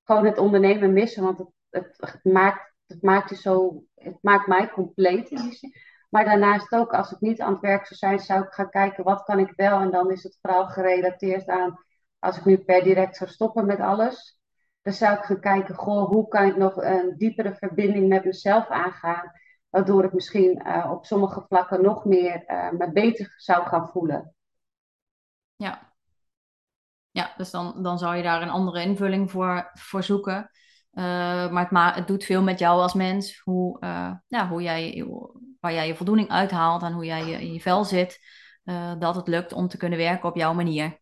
gewoon het ondernemen missen. Want het, het, maakt, het, maakt je zo, het maakt mij compleet in die zin. Maar daarnaast ook, als ik niet aan het werk zou zijn, zou ik gaan kijken wat kan ik wel. En dan is het vooral gerelateerd aan, als ik nu per direct zou stoppen met alles, dan zou ik gaan kijken, goh, hoe kan ik nog een diepere verbinding met mezelf aangaan. Waardoor ik misschien uh, op sommige vlakken nog meer uh, me beter zou gaan voelen.
Ja, ja dus dan, dan zou je daar een andere invulling voor, voor zoeken. Uh, maar het, ma het doet veel met jou als mens, hoe, ja, hoe jij waar jij je voldoening uithaalt en hoe jij je, in je vel zit, uh, dat het lukt om te kunnen werken op jouw manier.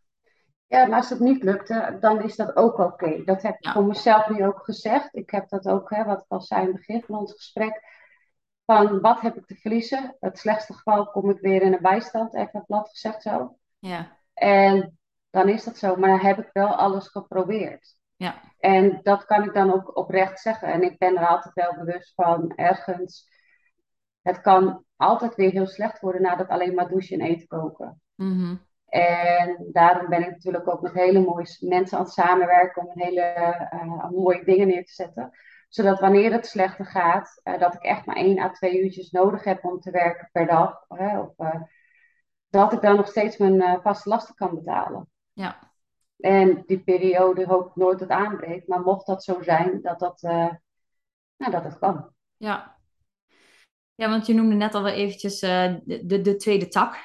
Ja, maar als het niet lukt, dan is dat ook oké. Dat heb ik voor mezelf nu ook gezegd. Ik heb dat ook, hè, wat ik al zei in het begin van ons gesprek. Van wat heb ik te verliezen? Het slechtste geval kom ik weer in een bijstand, even plat gezegd zo. Ja. En dan is dat zo, maar dan heb ik wel alles geprobeerd. Ja. En dat kan ik dan ook oprecht zeggen. En ik ben er altijd wel bewust van ergens het kan altijd weer heel slecht worden nadat alleen maar douchen en eten koken. Mhm. En daarom ben ik natuurlijk ook met hele mooie mensen aan het samenwerken om hele uh, mooie dingen neer te zetten. Zodat wanneer het slechter gaat, uh, dat ik echt maar één à twee uurtjes nodig heb om te werken per dag. of, uh, dat ik dan nog steeds mijn vaste lasten kan betalen. Ja. En die periode hoop ik nooit dat aanbreekt. Maar mocht dat zo zijn, dat dat, nou, dat, het kan.
Ja, ja, want je noemde net al wel eventjes uh, de, de tweede tak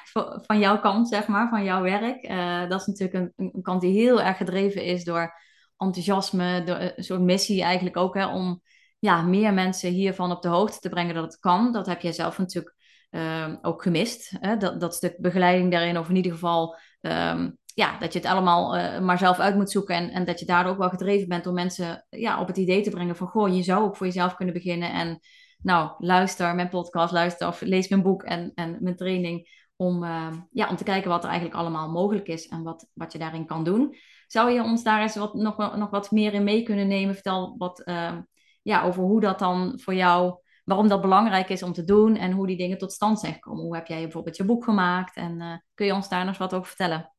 van jouw kant, zeg maar, van jouw werk. Uh, dat is natuurlijk een, een, kant die heel erg gedreven is door enthousiasme, door een soort missie eigenlijk ook, hè, om ja, meer mensen hiervan op de hoogte te brengen dat het kan. Dat heb jij zelf natuurlijk uh, ook gemist, hè? Dat, dat stuk begeleiding daarin, of in ieder geval um, ja, dat je het allemaal maar zelf uit moet zoeken en, en dat je daardoor ook wel gedreven bent om mensen ja, op het idee te brengen van, goh, je zou ook voor jezelf kunnen beginnen en nou, luister mijn podcast, luister of lees mijn boek en, en mijn training. Om, uh, ja, om te kijken wat er eigenlijk allemaal mogelijk is en wat, wat je daarin kan doen. Zou je ons daar eens wat, nog, nog wat meer in mee kunnen nemen? Vertel wat uh, ja, over hoe dat dan voor jou, waarom dat belangrijk is om te doen en hoe die dingen tot stand zijn gekomen. Hoe heb jij bijvoorbeeld je boek gemaakt en kun je ons daar nog wat over vertellen?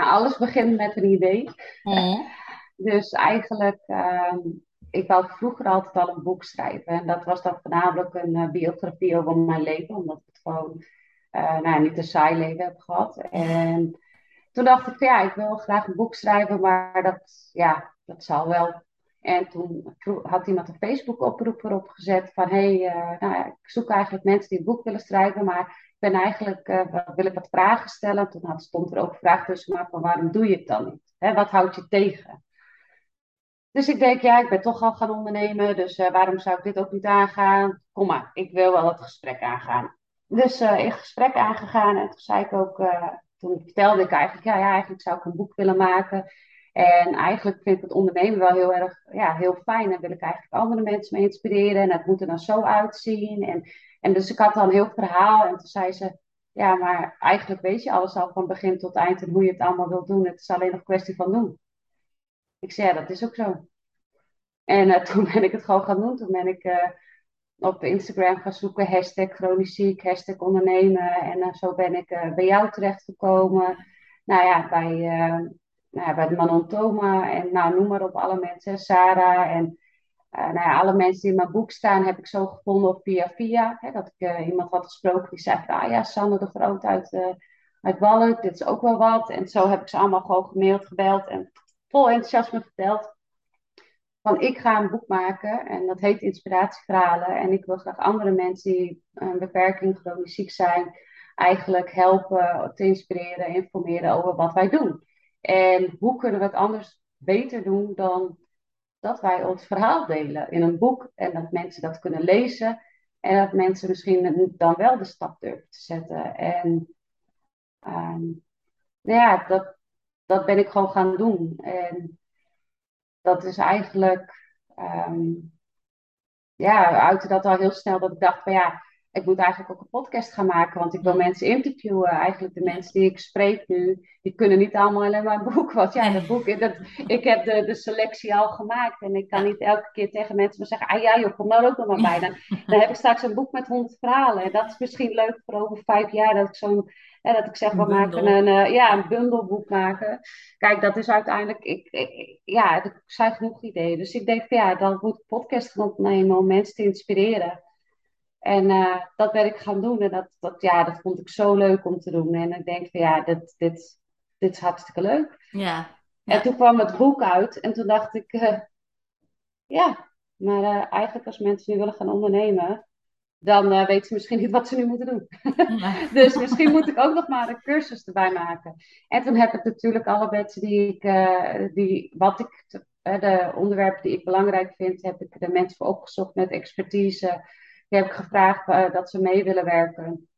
Nou, alles begint met een idee. Mm. Dus eigenlijk ehm, ik wou vroeger altijd al een boek schrijven. En dat was dan voornamelijk een uh, biografie over mijn leven, omdat ik het gewoon uh, nou, niet een saai leven heb gehad. En toen dacht ik, ja, ik wil graag een boek schrijven, maar dat, ja, dat zal wel. En toen had iemand een Facebook-oproep erop gezet van, hé, hey, uh, nou, ik zoek eigenlijk mensen die een boek willen schrijven, maar ben eigenlijk, uh, wil ik wat vragen stellen. Toen had, stond er ook vraag tussen, maar van waarom doe je het dan niet? Wat houdt je tegen? Dus ik denk, ja, ik ben toch al gaan ondernemen, dus uh, waarom zou ik dit ook niet aangaan? Kom maar, ik wil wel het gesprek aangaan. Dus in gesprek aangegaan en toen zei ik ook, toen vertelde ik eigenlijk, ja, ja, eigenlijk zou ik een boek willen maken. En eigenlijk vind ik het ondernemen wel heel erg ja, heel fijn. En wil ik eigenlijk andere mensen mee inspireren. En het moet er dan zo uitzien. En, en dus ik had dan een heel verhaal. En toen zei ze, ja, maar eigenlijk weet je alles al van begin tot eind. En hoe je het allemaal wilt doen. Het is alleen nog kwestie van doen. Ik zei, ja, dat is ook zo. En uh, toen ben ik het gewoon gaan doen. Toen ben ik uh, op Instagram gaan zoeken. Hashtag chronisch ziek, hashtag ondernemen. En uh, zo ben ik bij jou terechtgekomen. Nou ja, bij nou, bij Manon Thoma en nou, noem maar op alle mensen, Sarah en uh, nou alle mensen die in mijn boek staan heb ik zo gevonden op via via. Hè, dat ik uh, iemand had gesproken die zei van, ah ja, Sanne de Groot uit, uh, uit Wallen, dit is ook wel wat. En zo heb ik ze allemaal gewoon gemaild, gebeld en vol enthousiasme verteld. Van ik ga een boek maken en dat heet Inspiratieverhalen. En ik wil graag andere mensen die een beperking, chronisch ziek zijn, eigenlijk helpen te inspireren, informeren over wat wij doen. En hoe kunnen we het anders beter doen dan dat wij ons verhaal delen in een boek en dat mensen dat kunnen lezen en dat mensen misschien dan wel de stap durven te zetten. En um, nou ja, dat, dat ben ik gewoon gaan doen. En dat is eigenlijk, um, ja, uitte dat al heel snel dat ik dacht van ja, ik moet eigenlijk ook een podcast gaan maken, want ik wil mensen interviewen. Eigenlijk de mensen die ik spreek nu, die kunnen niet allemaal alleen maar een boek. Want ja, dat boek, dat, ik heb de, de selectie al gemaakt en ik kan niet elke keer tegen mensen maar zeggen, ah ja joh, kom nou ook nog maar bij. Dan, dan heb ik straks een boek met honderd verhalen. En dat is misschien leuk voor over vijf jaar, dat ik zo'n dat ik zeg, we maken een, uh, ja, een bundelboek maken. Kijk, dat is uiteindelijk, ik, ik, ja, er zijn genoeg ideeën. Dus ik denk, ja, dan moet ik podcast gaan opnemen om mensen te inspireren. En uh, dat ben ik gaan doen. En dat, dat, ja, dat vond ik zo leuk om te doen. En ik denk van ja, dit, dit, dit is hartstikke leuk.
Ja,
En toen kwam het boek uit. En toen dacht ik, uh, ja, maar uh, eigenlijk als mensen nu willen gaan ondernemen, dan weten ze misschien niet wat ze nu moeten doen. dus misschien moet ik ook nog maar een cursus erbij maken. En toen heb ik natuurlijk alle mensen die ik, die, wat ik, de onderwerpen die ik belangrijk vind, heb ik de mensen voor opgezocht met expertise die heb ik gevraagd uh, dat ze mee willen werken.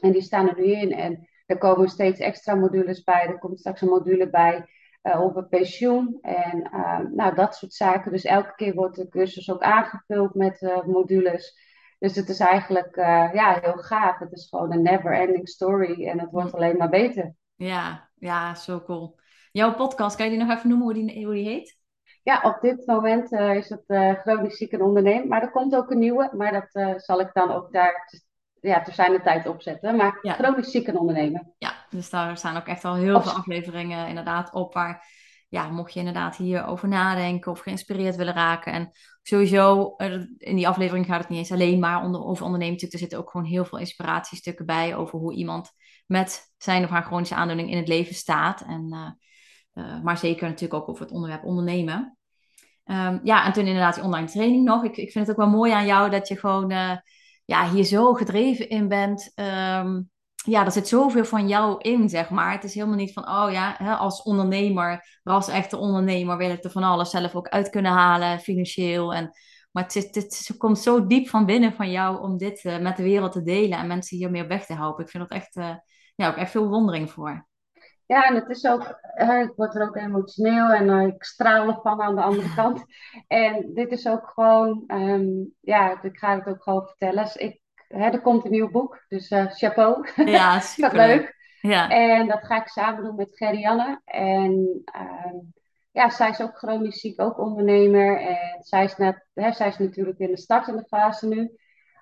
En die staan er nu in. En er komen steeds extra modules bij. Er komt straks een module bij uh, over pensioen. En uh, nou, dat soort zaken. Dus elke keer wordt de cursus ook aangevuld met uh, modules. Dus het is eigenlijk ja, heel gaaf. Het is gewoon een never-ending story. En het wordt alleen maar beter.
Ja, ja, zo cool. Jouw podcast, kan je die nog even noemen hoe die, hoe die heet?
Ja, op dit moment uh, is het uh, chronisch ziek en ondernemen. Maar er komt ook een nieuwe, maar dat uh, zal ik dan ook daar ja, ter zijn de tijd opzetten. Maar ja. chronisch ziek en ondernemen.
Ja, dus daar staan ook echt al heel veel afleveringen inderdaad op waar, ja, mocht je inderdaad hierover nadenken of geïnspireerd willen raken. En sowieso, in die aflevering gaat het niet eens alleen maar onder, over ondernemen. Er zitten ook gewoon heel veel inspiratiestukken bij over hoe iemand met zijn of haar chronische aandoening in het leven staat. En uh, maar zeker natuurlijk ook over het onderwerp ondernemen. Um, ja, en toen inderdaad die online training nog. Ik, ik vind het ook wel mooi aan jou dat je gewoon uh, ja, hier zo gedreven in bent. Um, ja, er zit zoveel van jou in, zeg maar. Het is helemaal niet van, oh ja, hè, als ondernemer, als echte ondernemer, wil ik er van alles zelf ook uit kunnen halen, financieel. En, maar het, het, komt zo diep van binnen van jou om dit uh, met de wereld te delen en mensen hiermee op weg te helpen. Ik vind dat echt, ja, ook echt veel wondering voor.
Ja, en het is ook, ik word er ook emotioneel en uh, ik straal ervan aan de andere kant. En dit is ook gewoon, um, ja, ik ga het ook gewoon vertellen. Dus ik, hè, er komt een nieuw boek, dus uh, chapeau.
Ja, super
leuk. Ja. En dat ga ik samen doen met Gerrianne. En um, ja, zij is ook chronisch ziek, ook ondernemer. En zij is, net, hè, zij is natuurlijk in de startende fase nu.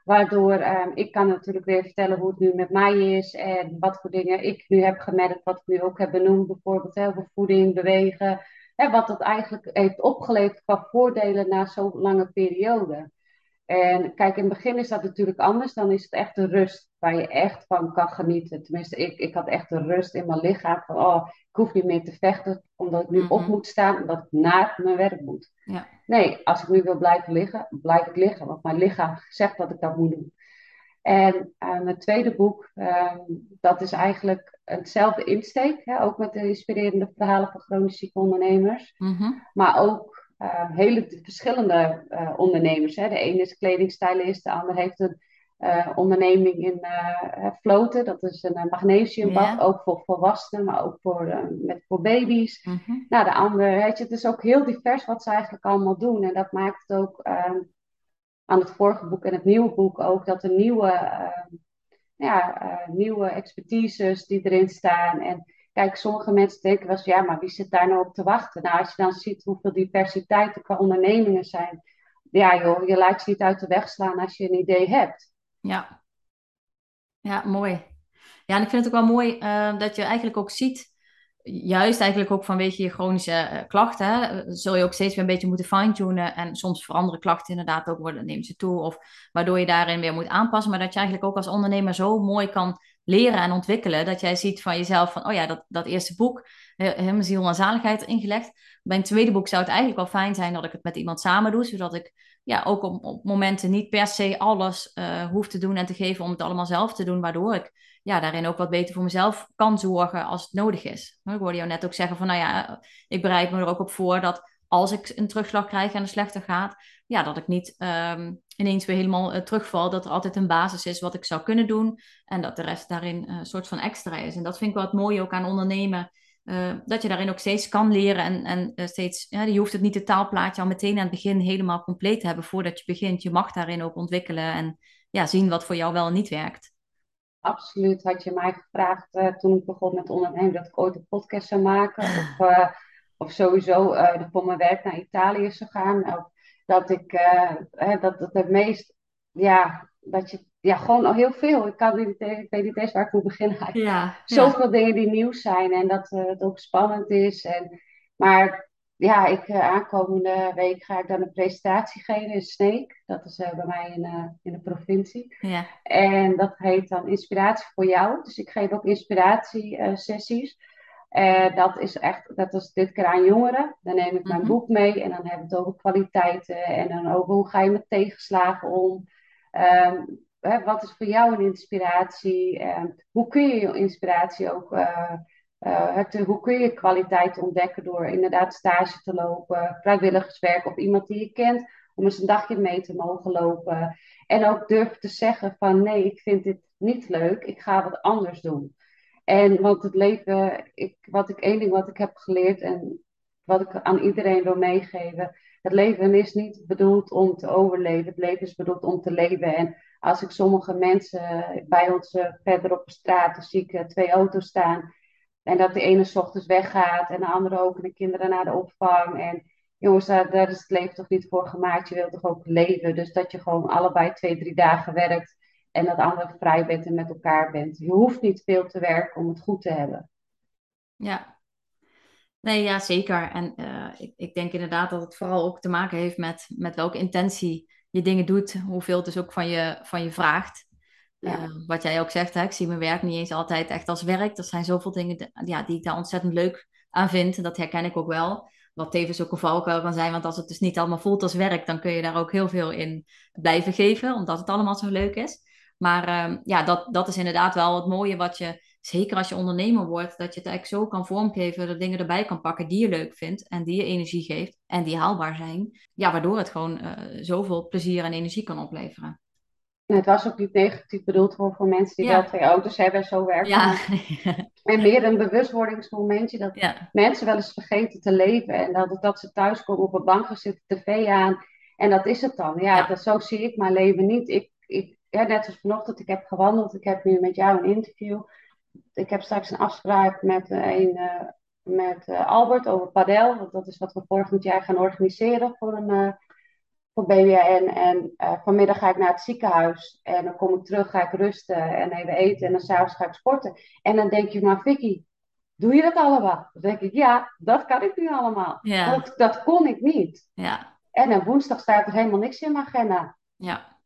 Waardoor um, ik kan natuurlijk weer vertellen hoe het nu met mij is en wat voor dingen ik nu heb gemerkt, wat ik nu ook heb benoemd, bijvoorbeeld heel voeding, bewegen. Hè, wat dat eigenlijk heeft opgeleverd qua voordelen na zo'n lange periode. En kijk, in het begin is dat natuurlijk anders. Dan is het echt de rust waar je echt van kan genieten. Tenminste, ik, ik had echt de rust in mijn lichaam. Van, oh, ik hoef niet meer te vechten omdat ik nu op
Mhm.
moet staan. Omdat ik naar mijn werk moet.
Ja.
Nee, als ik nu wil blijven liggen, blijf ik liggen. Want mijn lichaam zegt dat ik dat moet doen. En uh, mijn tweede boek, uh, dat is eigenlijk hetzelfde insteek. Hè? Ook met de inspirerende verhalen van chronisch zieke ondernemers.
Mhm.
Maar ook uh, hele verschillende uh, ondernemers. Hè. De ene is kledingstylist, de ander heeft een uh, onderneming in floten. Dat is een magnesiumbad, ook voor volwassenen, maar ook voor, met, voor baby's.
Mhm.
Nou, de ander, weet je, het is ook heel divers wat ze eigenlijk allemaal doen. En dat maakt het ook aan het vorige boek en het nieuwe boek ook, dat er nieuwe, ja, nieuwe expertises die erin staan. En Kijk, sommige mensen denken wel eens, ja, maar wie zit daar nou op te wachten? Nou, als je dan ziet hoeveel diversiteit er qua ondernemingen zijn. Ja joh, je laat je niet uit de weg slaan als je een idee hebt.
Ja. Ja, mooi. Ja, en ik vind het ook wel mooi uh, dat je eigenlijk ook ziet, juist eigenlijk ook vanwege je chronische uh, klachten, hè, zul je ook steeds weer een beetje moeten fine-tunen. En soms veranderen klachten inderdaad ook, worden, neemt ze toe. Of waardoor je daarin weer moet aanpassen. Maar dat je eigenlijk ook als ondernemer zo mooi kan leren en ontwikkelen. Dat jij ziet van jezelf van, oh ja, dat, dat eerste boek, helemaal ziel en zaligheid ingelegd. Bij een tweede boek zou het eigenlijk wel fijn zijn dat ik het met iemand samen doe. Zodat ik ja, ook op, momenten niet per se alles uh, hoef te doen en te geven om het allemaal zelf te doen. Waardoor ik ja, daarin ook wat beter voor mezelf kan zorgen als het nodig is. Ik hoorde jou net ook zeggen van, nou ja, ik bereid me er ook op voor dat als ik een terugslag krijg en het slechter gaat, ja, dat ik niet um, ineens weer helemaal uh, terugval. Dat er altijd een basis is wat ik zou kunnen doen en dat de rest daarin een soort van extra is. En dat vind ik wel het mooie ook aan ondernemen. Uh, dat je daarin ook steeds kan leren en, en uh, steeds, ja, je hoeft het niet het taalplaatje al meteen aan het begin helemaal compleet te hebben voordat je begint. Je mag daarin ook ontwikkelen en ja, zien wat voor jou wel en niet werkt.
Absoluut. Had je mij gevraagd uh, toen ik begon met ondernemen dat ik ooit een podcast zou maken of, of sowieso voor mijn werk naar Italië zou gaan. Dat ik hè, dat, dat het meest, ja, dat je ja, gewoon al heel veel. Ik, kan niet, ik weet niet eens waar ik moet beginnen.
Ja,
Zoveel
ja.
dingen die nieuw zijn en dat het ook spannend is. En, maar ja, ik, uh, aankomende week ga ik dan een presentatie geven in Sneek. Dat is bij mij in, in de provincie.
Ja.
En dat heet dan Inspiratie voor jou. Dus ik geef ook inspiratiesessies. Dat is echt, dat is dit keer aan jongeren. Dan neem ik mijn
Mhm.
boek mee en dan hebben we het over kwaliteiten. En dan over hoe ga je met tegenslagen om. Ehm, hè, wat is voor jou een inspiratie? Ehm, hoe kun je je inspiratie ook uh, het, hoe kun je kwaliteit ontdekken door inderdaad stage te lopen, vrijwilligerswerk of iemand die je kent, om eens een dagje mee te mogen lopen. En ook durven te zeggen van nee, ik vind dit niet leuk, ik ga wat anders doen. En want het leven, ik, wat ik, één ding wat ik heb geleerd en wat ik aan iedereen wil meegeven, het leven is niet bedoeld om te overleven, het leven is bedoeld om te leven. En als ik sommige mensen bij ons uh, verder op straat zie ik uh, twee auto's staan. En dat de ene s ochtends weggaat en de andere ook. En de kinderen naar de opvang. En jongens, daar is het leven toch niet voor gemaakt. Je wilt toch ook leven. Dus dat je gewoon allebei twee, drie dagen werkt. En dat andere vrij bent en met elkaar bent. Je hoeft niet veel te werken om het goed te hebben.
Ja. Nee, ja, zeker. En uh, ik, ik denk inderdaad dat het vooral ook te maken heeft met, met welke intentie je dingen doet. Hoeveel het dus ook van je, van je vraagt.
Ja.
Uh, wat jij ook zegt, hè, ik zie mijn werk niet eens altijd echt als werk. Er zijn zoveel dingen ja, die ik daar ontzettend leuk aan vind. En dat herken ik ook wel. Wat tevens ook een valkuil kan zijn. Want als het dus niet allemaal voelt als werk, dan kun je daar ook heel veel in blijven geven. Omdat het allemaal zo leuk is. Maar uh, ja, dat, dat is inderdaad wel het mooie wat je, zeker als je ondernemer wordt, dat je het eigenlijk zo kan vormgeven, dat dingen erbij kan pakken die je leuk vindt en die je energie geeft en die haalbaar zijn. Ja, waardoor het gewoon uh, zoveel plezier en energie kan opleveren.
Het was ook niet negatief bedoeld voor, voor mensen die
Ja.
wel twee auto's hebben en zo werken.
Ja,
En meer een bewustwordingsmomentje dat
ja,
mensen wel eens vergeten te leven. En dat, dat ze thuiskomen op een bank zitten, tv aan. En dat is het dan. Ja,
Ja.
Dat, zo zie ik mijn leven niet. Ik, ik, ja, net als vanochtend, ik heb gewandeld. Ik heb nu met jou een interview. Ik heb straks een afspraak met, eh, een, eh, met eh, Albert over padel. Want dat is wat we volgend jaar gaan organiseren voor een... voor BWN. En vanmiddag ga ik naar het ziekenhuis. En dan kom ik terug, ga ik rusten en even eten. En dan s'avonds ga ik sporten. En dan denk je, maar Vicky, doe je dat allemaal? Dan denk ik, ja, dat kan ik nu allemaal.
Ja.
Dat, dat kon ik niet.
ja,
En dan woensdag staat er helemaal niks in mijn agenda.
Ja.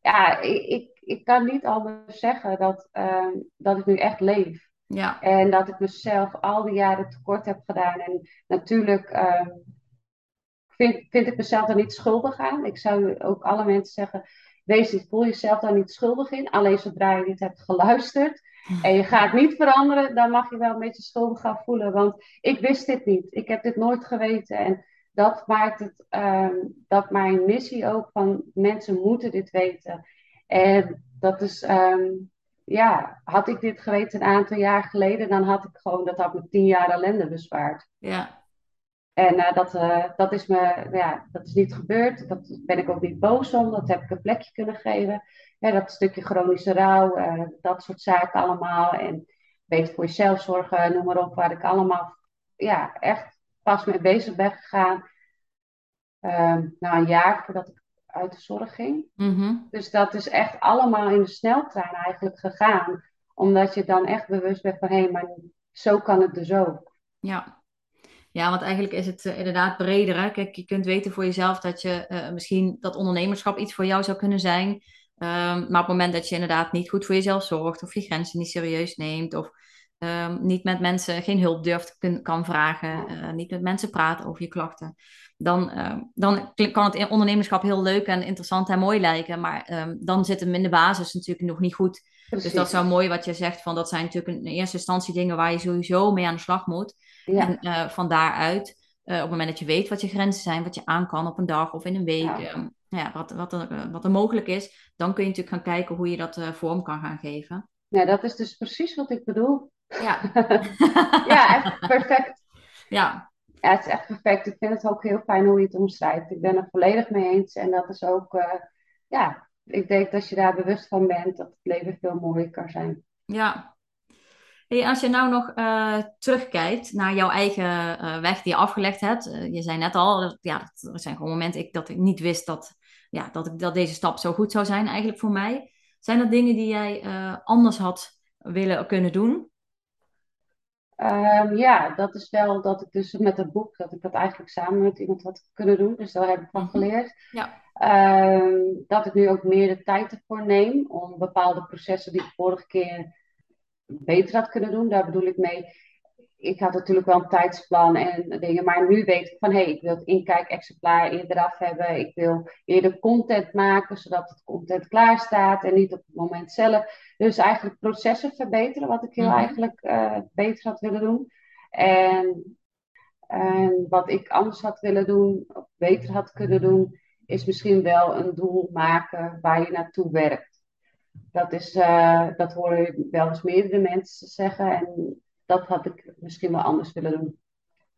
Ja, ik, ik, ik kan niet anders zeggen dat, ehm, dat ik nu echt leef.
Ja.
En dat ik mezelf al die jaren tekort heb gedaan. En natuurlijk ehm, vind, vind ik mezelf daar niet schuldig aan. Ik zou ook alle mensen zeggen, wees niet, voel jezelf daar niet schuldig in. Alleen zodra je dit hebt geluisterd en je gaat niet veranderen, dan mag je wel een beetje schuldig gaan voelen. Want ik wist dit niet. Ik heb dit nooit geweten. En dat maakt het, ehm, dat mijn missie ook van mensen moeten dit weten. En dat is, ehm, ja, had ik dit geweten een aantal jaar geleden, dan had ik gewoon, dat had me tien jaar ellende bespaard.
Ja.
En uh, dat, uh, dat, is me, ja, dat is niet gebeurd. Dat ben ik ook niet boos om. Dat heb ik een plekje kunnen geven. Ja, dat stukje chronische rouw, uh, dat soort zaken allemaal. En beter voor jezelf zorgen, noem maar op, waar ik allemaal ja, echt pas mee bezig ben gegaan. Ehm, na een jaar voordat ik uit de zorg ging.
Mm -hmm.
Dus dat is echt allemaal in de sneltrein eigenlijk gegaan. Omdat je dan echt bewust bent van hé, hey, maar zo kan het dus ook.
Ja. Ja, want eigenlijk is het uh, inderdaad breder. Hè? Kijk, je kunt weten voor jezelf dat je uh, misschien dat ondernemerschap iets voor jou zou kunnen zijn. Um, maar op het moment dat je inderdaad niet goed voor jezelf zorgt, of je grenzen niet serieus neemt, of um, niet met mensen geen hulp durft kun, kan vragen, uh, niet met mensen praat over je klachten, dan, dan kan het ondernemerschap heel leuk en interessant en mooi lijken. Maar um, dan zit hem in de basis natuurlijk nog niet goed. Precies. Dus dat is zo mooi wat je zegt. Van, dat zijn natuurlijk in eerste instantie dingen waar je sowieso mee aan de slag moet.
Ja.
En uh, van daaruit, uh, op het moment dat je weet wat je grenzen zijn, wat je aan kan op een dag of in een week,
Ja.
um, ja, wat, wat, er, wat er mogelijk is, dan kun je natuurlijk gaan kijken hoe je dat uh, vorm kan gaan geven.
Ja, dat is dus precies wat ik bedoel.
Ja,
ja, echt perfect.
ja,
Ja, het is echt perfect. Ik vind het ook heel fijn hoe je het omschrijft. Ik ben er volledig mee eens. En dat is ook, uh, ja, ik denk dat als je daar bewust van bent, dat het leven veel mooier kan zijn.
ja. Hey, als je nou nog uh, terugkijkt naar jouw eigen uh, weg die je afgelegd hebt. Je zei net al, ja, er zijn gewoon momenten ik, dat ik niet wist dat, ja, dat, ik, dat deze stap zo goed zou zijn eigenlijk voor mij. Zijn er dingen die jij anders had willen kunnen doen?
Um, ja, dat is wel dat ik dus met het boek, dat ik dat eigenlijk samen met iemand had kunnen doen. Dus daar heb ik van geleerd.
Ja.
Um, dat ik nu ook meer de tijd ervoor neem om bepaalde processen die ik vorige keer beter had kunnen doen. Daar bedoel ik mee. Ik had natuurlijk wel een tijdsplan en dingen, maar nu weet ik van hé, hey, ik wil het inkijk-exemplaar eerder af hebben. Ik wil eerder content maken, zodat het content klaar staat en niet op het moment zelf. Dus eigenlijk processen verbeteren, wat ik heel
Mhm.
eigenlijk uh, beter had willen doen. En, en wat ik anders had willen doen, of beter had kunnen doen, is misschien wel een doel maken waar je naartoe werkt. Dat, is, uh, dat hoor je wel eens meerdere mensen zeggen. En dat had ik misschien wel anders willen doen.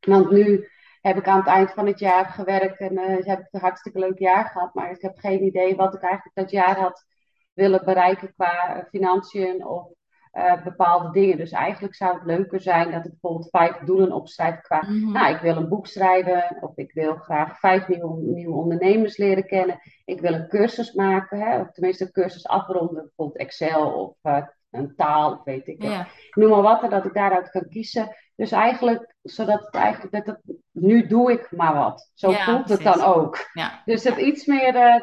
Want nu heb ik aan het eind van het jaar gewerkt en uh, heb ik een hartstikke leuk jaar gehad. Maar ik heb geen idee wat ik eigenlijk dat jaar had willen bereiken qua financiën of uh, bepaalde dingen. Dus eigenlijk zou het leuker zijn dat ik bijvoorbeeld vijf doelen opschrijf qua...
Mhm.
Nou, ik wil een boek schrijven of ik wil graag vijf nieuwe, nieuwe ondernemers leren kennen. Ik wil een cursus maken, hè, of tenminste een cursus afronden, bijvoorbeeld Excel of uh, een taal, of weet ik
Ja.
Noem maar wat, en dat ik daaruit kan kiezen. Dus eigenlijk, zodat het eigenlijk, dat het, nu doe ik maar wat. Zo
Ja,
voelt het
precies.
dan ook.
Ja,
Dus het iets meer uh,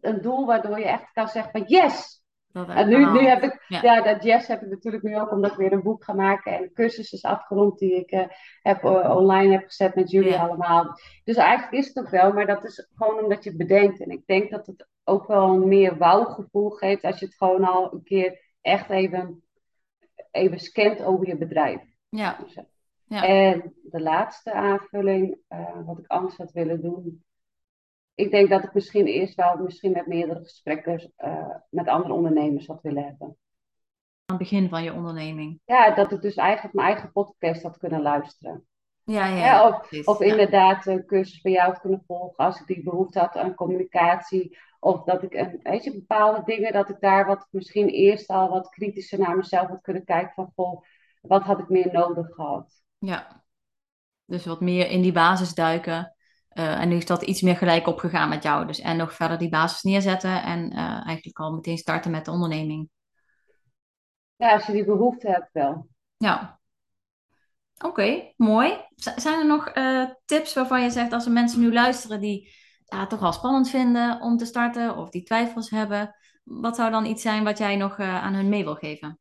een doel waardoor je echt kan zeggen van yes!
dat
En nu, nu heb ik,
Ja.
dat yes heb ik natuurlijk nu ook omdat ik weer een boek ga maken en cursus is afgerond die ik uh, heb, uh, online heb gezet met jullie allemaal. Dus eigenlijk is het ook wel, maar dat is gewoon omdat je het bedenkt. En ik denk dat het ook wel een meer wauw-gevoel geeft als je het gewoon al een keer echt even, even scant over je bedrijf.
Ja. Ja.
En de laatste aanvulling, uh, wat ik anders had willen doen. Ik denk dat ik misschien eerst wel misschien met meerdere gesprekken uh, met andere ondernemers had willen hebben.
Aan het begin van je onderneming.
Ja, dat ik dus eigenlijk mijn eigen podcast had kunnen luisteren.
Ja, ja.
Ja, of, of inderdaad een cursus bij jou had kunnen volgen als ik die behoefte had aan communicatie. Of dat ik, een, weet je, bepaalde dingen, dat ik daar wat misschien eerst al wat kritischer naar mezelf had kunnen kijken van, goh, wat had ik meer nodig gehad?
Ja. Dus wat meer in die basis duiken. Uh, en nu is dat iets meer gelijk opgegaan met jou. Dus en nog verder die basis neerzetten en uh, eigenlijk al meteen starten met de onderneming.
Ja, als je die behoefte hebt wel.
Ja. Oké, okay, mooi. Z zijn er nog uh, tips waarvan je zegt als er mensen nu luisteren die ja, toch wel spannend vinden om te starten of die twijfels hebben. Wat zou dan iets zijn wat jij nog aan hun mee wil geven?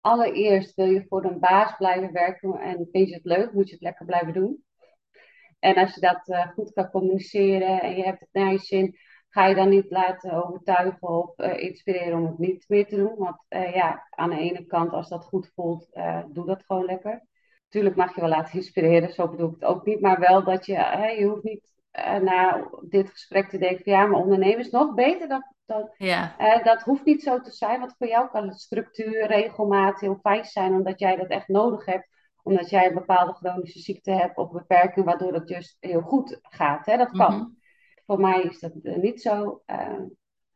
Allereerst wil je voor een baas blijven werken en vind je het leuk, moet je het lekker blijven doen. En als je dat goed kan communiceren en je hebt het naar je zin, ga je dan niet laten overtuigen of uh, inspireren om het niet meer te doen. Want ja, aan de ene kant, als dat goed voelt, doe dat gewoon lekker. Tuurlijk mag je wel laten inspireren, zo bedoel ik het ook niet. Maar wel dat je, je hoeft niet na dit gesprek te denken van ja, maar ondernemen is nog beter dan... dan
ja.
dat hoeft niet zo te zijn, want voor jou kan het structuur, regelmaat heel fijn zijn, omdat jij dat echt nodig hebt omdat jij een bepaalde chronische ziekte hebt of beperking, waardoor het juist heel goed gaat. Hè? Dat kan. Mm voor mij is dat eh, niet zo. Uh,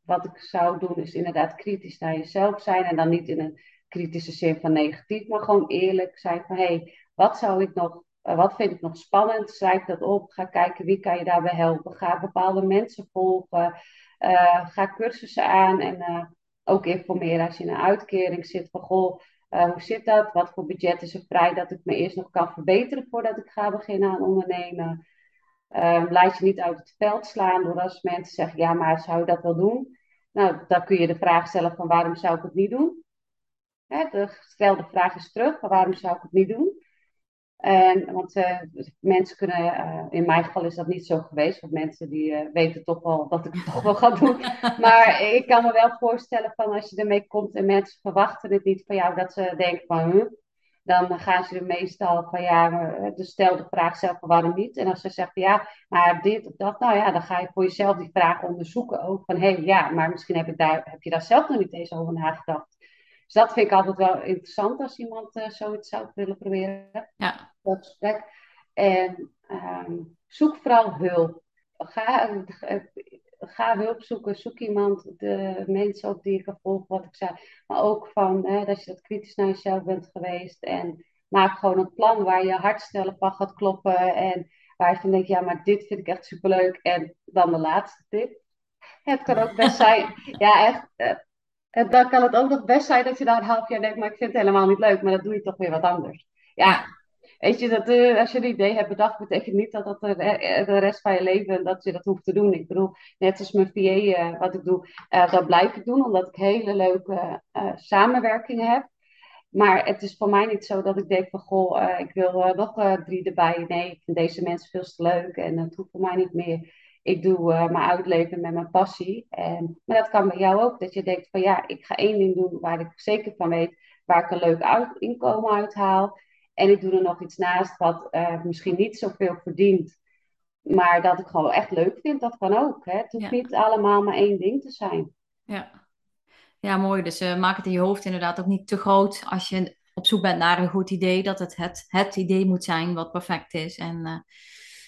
wat ik zou doen is inderdaad kritisch naar jezelf zijn. En dan niet in een kritische zin van negatief, maar gewoon eerlijk zijn van hé, hey, wat zou ik nog, uh, wat vind ik nog spannend? Schrijf dat op. Ga kijken wie kan je daarbij helpen. Ga bepaalde mensen volgen. Uh, ga cursussen aan en ook informeren als je in een uitkering zit van goh. hoe zit dat? Wat voor budget is er vrij dat ik me eerst nog kan verbeteren voordat ik ga beginnen aan ondernemen? Um, laat je niet uit het veld slaan door als mensen zeggen, ja, maar zou je dat wel doen? Nou, dan kun je de vraag stellen van waarom zou ik het niet doen? Hè, de, stel de vraag eens terug, van waarom zou ik het niet doen? En, want uh, mensen kunnen, uh, in mijn geval is dat niet zo geweest, want mensen die uh, weten toch wel dat ik het toch wel ga doen. Maar ik kan me wel voorstellen van als je ermee komt en mensen verwachten het niet van jou, dat ze denken van, huh, dan gaan ze er meestal van ja, dus stel de vraag zelf van waarom niet. En als ze zeggen ja, maar dit of dat, nou ja, dan ga je voor jezelf die vraag onderzoeken ook van hé, hey, ja, maar misschien heb, ik daar, heb je daar zelf nog niet eens over nagedacht. Dus dat vind ik altijd wel interessant als iemand uh, zoiets zou willen proberen.
Ja.
Dat gesprek. En um, zoek vooral hulp. Ga, uh, ga hulp zoeken, zoek iemand, de mensen op die je kan volgen, wat ik zei. Maar ook van hè, dat je dat kritisch naar jezelf bent geweest. En maak gewoon een plan waar je hartstellen van gaat kloppen. En waar je van denkt, ja, maar dit vind ik echt superleuk. En dan de laatste tip. Het kan ook best zijn, ja, echt. Eh, dan kan het ook nog best zijn dat je na een half jaar denkt, maar ik vind het helemaal niet leuk. Maar dan doe je toch weer wat anders. Ja, Weet je, dat, uh, als je een idee hebt bedacht, betekent niet dat dat de, de, rest van je leven dat je dat hoeft te doen. Ik bedoel, net als mijn VA, eh, wat ik doe, dat blijf ik doen, omdat ik hele leuke samenwerkingen heb. Maar het is voor mij niet zo dat ik denk van, goh, ik wil nog drie erbij. Nee, ik vind deze mensen veel te leuk en het hoeft voor mij niet meer. Ik doe mijn uitleven met mijn passie. En, maar dat kan bij jou ook, dat je denkt van, ja, ik ga één ding doen waar ik zeker van weet, waar ik een leuk uit, inkomen uit haal. En ik doe er nog iets naast wat uh, misschien niet zoveel verdient. Maar dat ik gewoon echt leuk vind, dat kan ook. Hè? Het hoeft niet allemaal maar één ding te zijn.
Ja, ja mooi. Dus uh, maak het in je hoofd inderdaad ook niet te groot als je op zoek bent naar een goed idee. Dat het het, het idee moet zijn wat perfect is en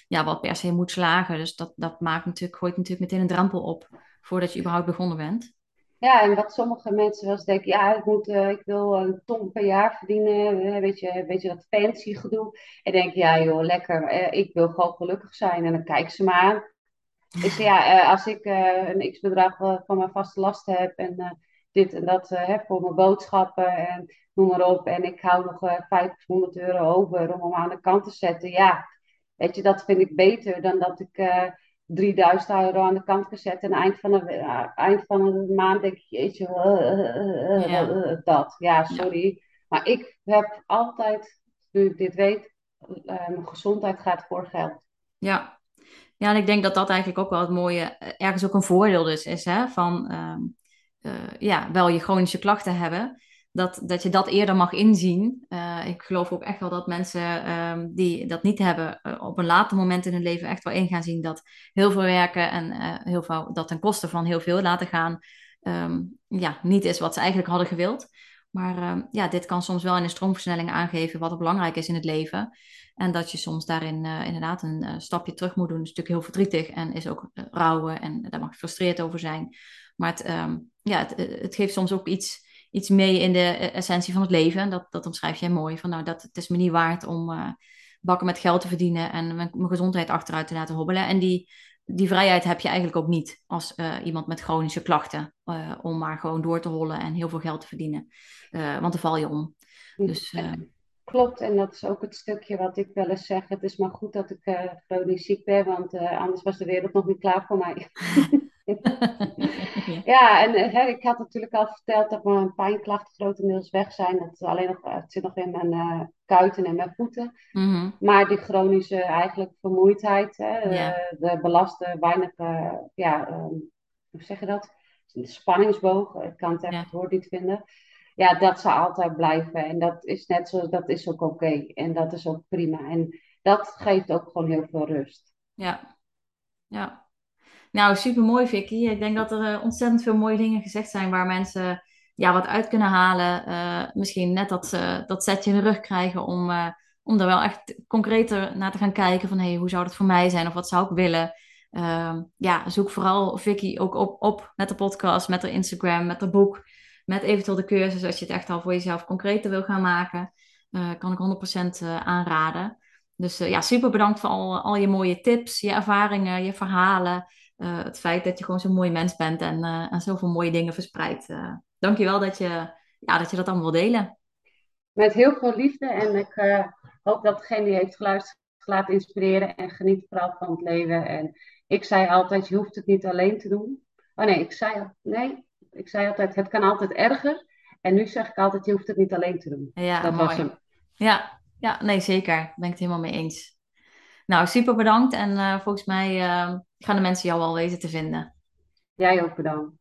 ja, wat per se moet slagen. Dus dat, dat maakt natuurlijk, gooit natuurlijk meteen een drempel op voordat je überhaupt begonnen bent.
Ja, en wat sommige mensen wel eens denken, ja, ik, moet, uh, ik wil een ton per jaar verdienen, weet je, weet je dat fancy gedoe. En denk ja joh, lekker, uh, ik wil gewoon gelukkig zijn. En dan kijken ze me aan. Zeg, ja, als ik een x-bedrag van mijn vaste lasten heb en dit en dat heb voor mijn boodschappen en noem maar op. En ik hou nog 500 euro over om hem aan de kant te zetten. Ja, weet je, dat vind ik beter dan dat ik 3000 euro aan de kant gezet. En eind van de, uh, eind van de maand denk je, jeetje, uh, ja. dat. Ja, sorry. Maar ik heb altijd, nu ik dit weet, mijn gezondheid gaat voor geld.
Ja. ja, en ik denk dat dat eigenlijk ook wel het mooie, ergens ook een voordeel dus is, hè? van ja, wel je chronische klachten hebben dat, dat je dat eerder mag inzien. Uh, ik geloof ook echt wel dat mensen um, die dat niet hebben, uh, op een later moment in hun leven echt wel in gaan zien dat heel veel werken en uh, heel veel, dat ten koste van heel veel laten gaan, um, ja, niet is wat ze eigenlijk hadden gewild. Maar um, ja, dit kan soms wel in een stroomversnelling aangeven wat er belangrijk is in het leven. En dat je soms daarin inderdaad een stapje terug moet doen. is natuurlijk heel verdrietig en is ook rouwen en daar mag je gefrustreerd over zijn. Maar het, ja, het geeft soms ook iets iets mee in de eh, essentie van het leven. Dat, dat omschrijf jij mooi. Van nou, dat, het is me niet waard om uh, bakken met geld te verdienen en mijn, mijn, gezondheid achteruit te laten hobbelen. En die, die vrijheid heb je eigenlijk ook niet als uh, iemand met chronische klachten. Uh, om maar gewoon door te hollen en heel veel geld te verdienen. want dan val je om. Dus,
klopt. En dat is ook het stukje wat ik wel eens zeg. Het is maar goed dat ik uh, chronisch ziek ben, want uh, anders was de wereld nog niet klaar voor mij. ja, en hè, ik had natuurlijk al verteld dat mijn pijnklachten grotendeels weg zijn. Dat alleen nog, het zit nog in mijn uh, kuiten en mijn voeten.
Mhm.
Maar die chronische eigenlijk vermoeidheid, hè,
Ja.
de belasten weinig, ja, um, hoe zeg je dat? De spanningsboog, ik kan het echt
Ja.
het woord niet vinden. Ja, dat zal altijd blijven. En dat is net zo, dat is ook oké. En dat is ook prima. En dat geeft ook gewoon heel veel rust.
Ja. Ja. Nou, super mooi, Vicky. Ik denk dat er eh, ontzettend veel mooie dingen gezegd zijn waar mensen ja, wat uit kunnen halen. Eh, misschien net dat, ze dat zetje in de rug krijgen om, eh, om er wel echt concreter naar te gaan kijken van hey, hoe zou dat voor mij zijn of wat zou ik willen. Ehm, ja, zoek vooral Vicky ook op, op met de podcast, met de Instagram, met het boek, met eventueel de cursus als je het echt al voor jezelf concreter wil gaan maken. Kan ik 100% eh, aanraden. Dus ja, super bedankt voor al, al je mooie tips, je ervaringen, je verhalen. Eh, het feit dat je gewoon zo'n mooi mens bent en, eh, en zoveel mooie dingen verspreidt. Uh, dankjewel dat je, ja, dat je dat allemaal wil delen.
Met heel veel liefde en ik uh, hoop dat degene die heeft geluisterd laat inspireren en geniet vooral van het leven. En ik zei altijd, je hoeft het niet alleen te doen. Oh nee, ik zei, nee, ik zei altijd, het kan altijd erger. En nu zeg ik altijd, je hoeft het niet alleen te doen.
Ja,
dat
mooi.
was hem.
Ja, ja, nee, zeker. Daar ben ik het helemaal mee eens. Nou, super bedankt. En uh, volgens mij uh, gaan de mensen jou wel weten te vinden.
Jij ook bedankt.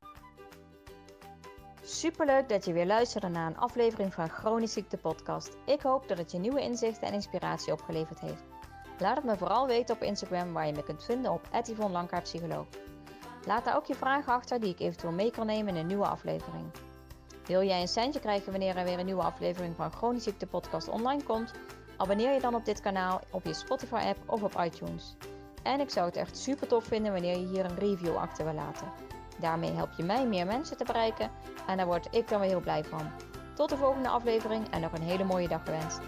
Superleuk dat je weer luisterde naar een aflevering van Chronisch Ziekte Podcast. Ik hoop dat het je nieuwe inzichten en inspiratie opgeleverd heeft. Laat het me vooral weten op Instagram waar je me kunt vinden op Yvonne Psycholoog. Laat daar ook je vragen achter die ik eventueel mee kan nemen in een nieuwe aflevering. Wil jij een centje krijgen wanneer er weer een nieuwe aflevering van Chronisch Ziekte Podcast online komt? Abonneer je dan op dit kanaal op je Spotify app of op iTunes. En ik zou het echt super tof vinden wanneer je hier een review achter wil laten. Daarmee help je mij meer mensen te bereiken en daar word ik dan weer heel blij van. Tot de volgende aflevering en nog een hele mooie dag gewenst.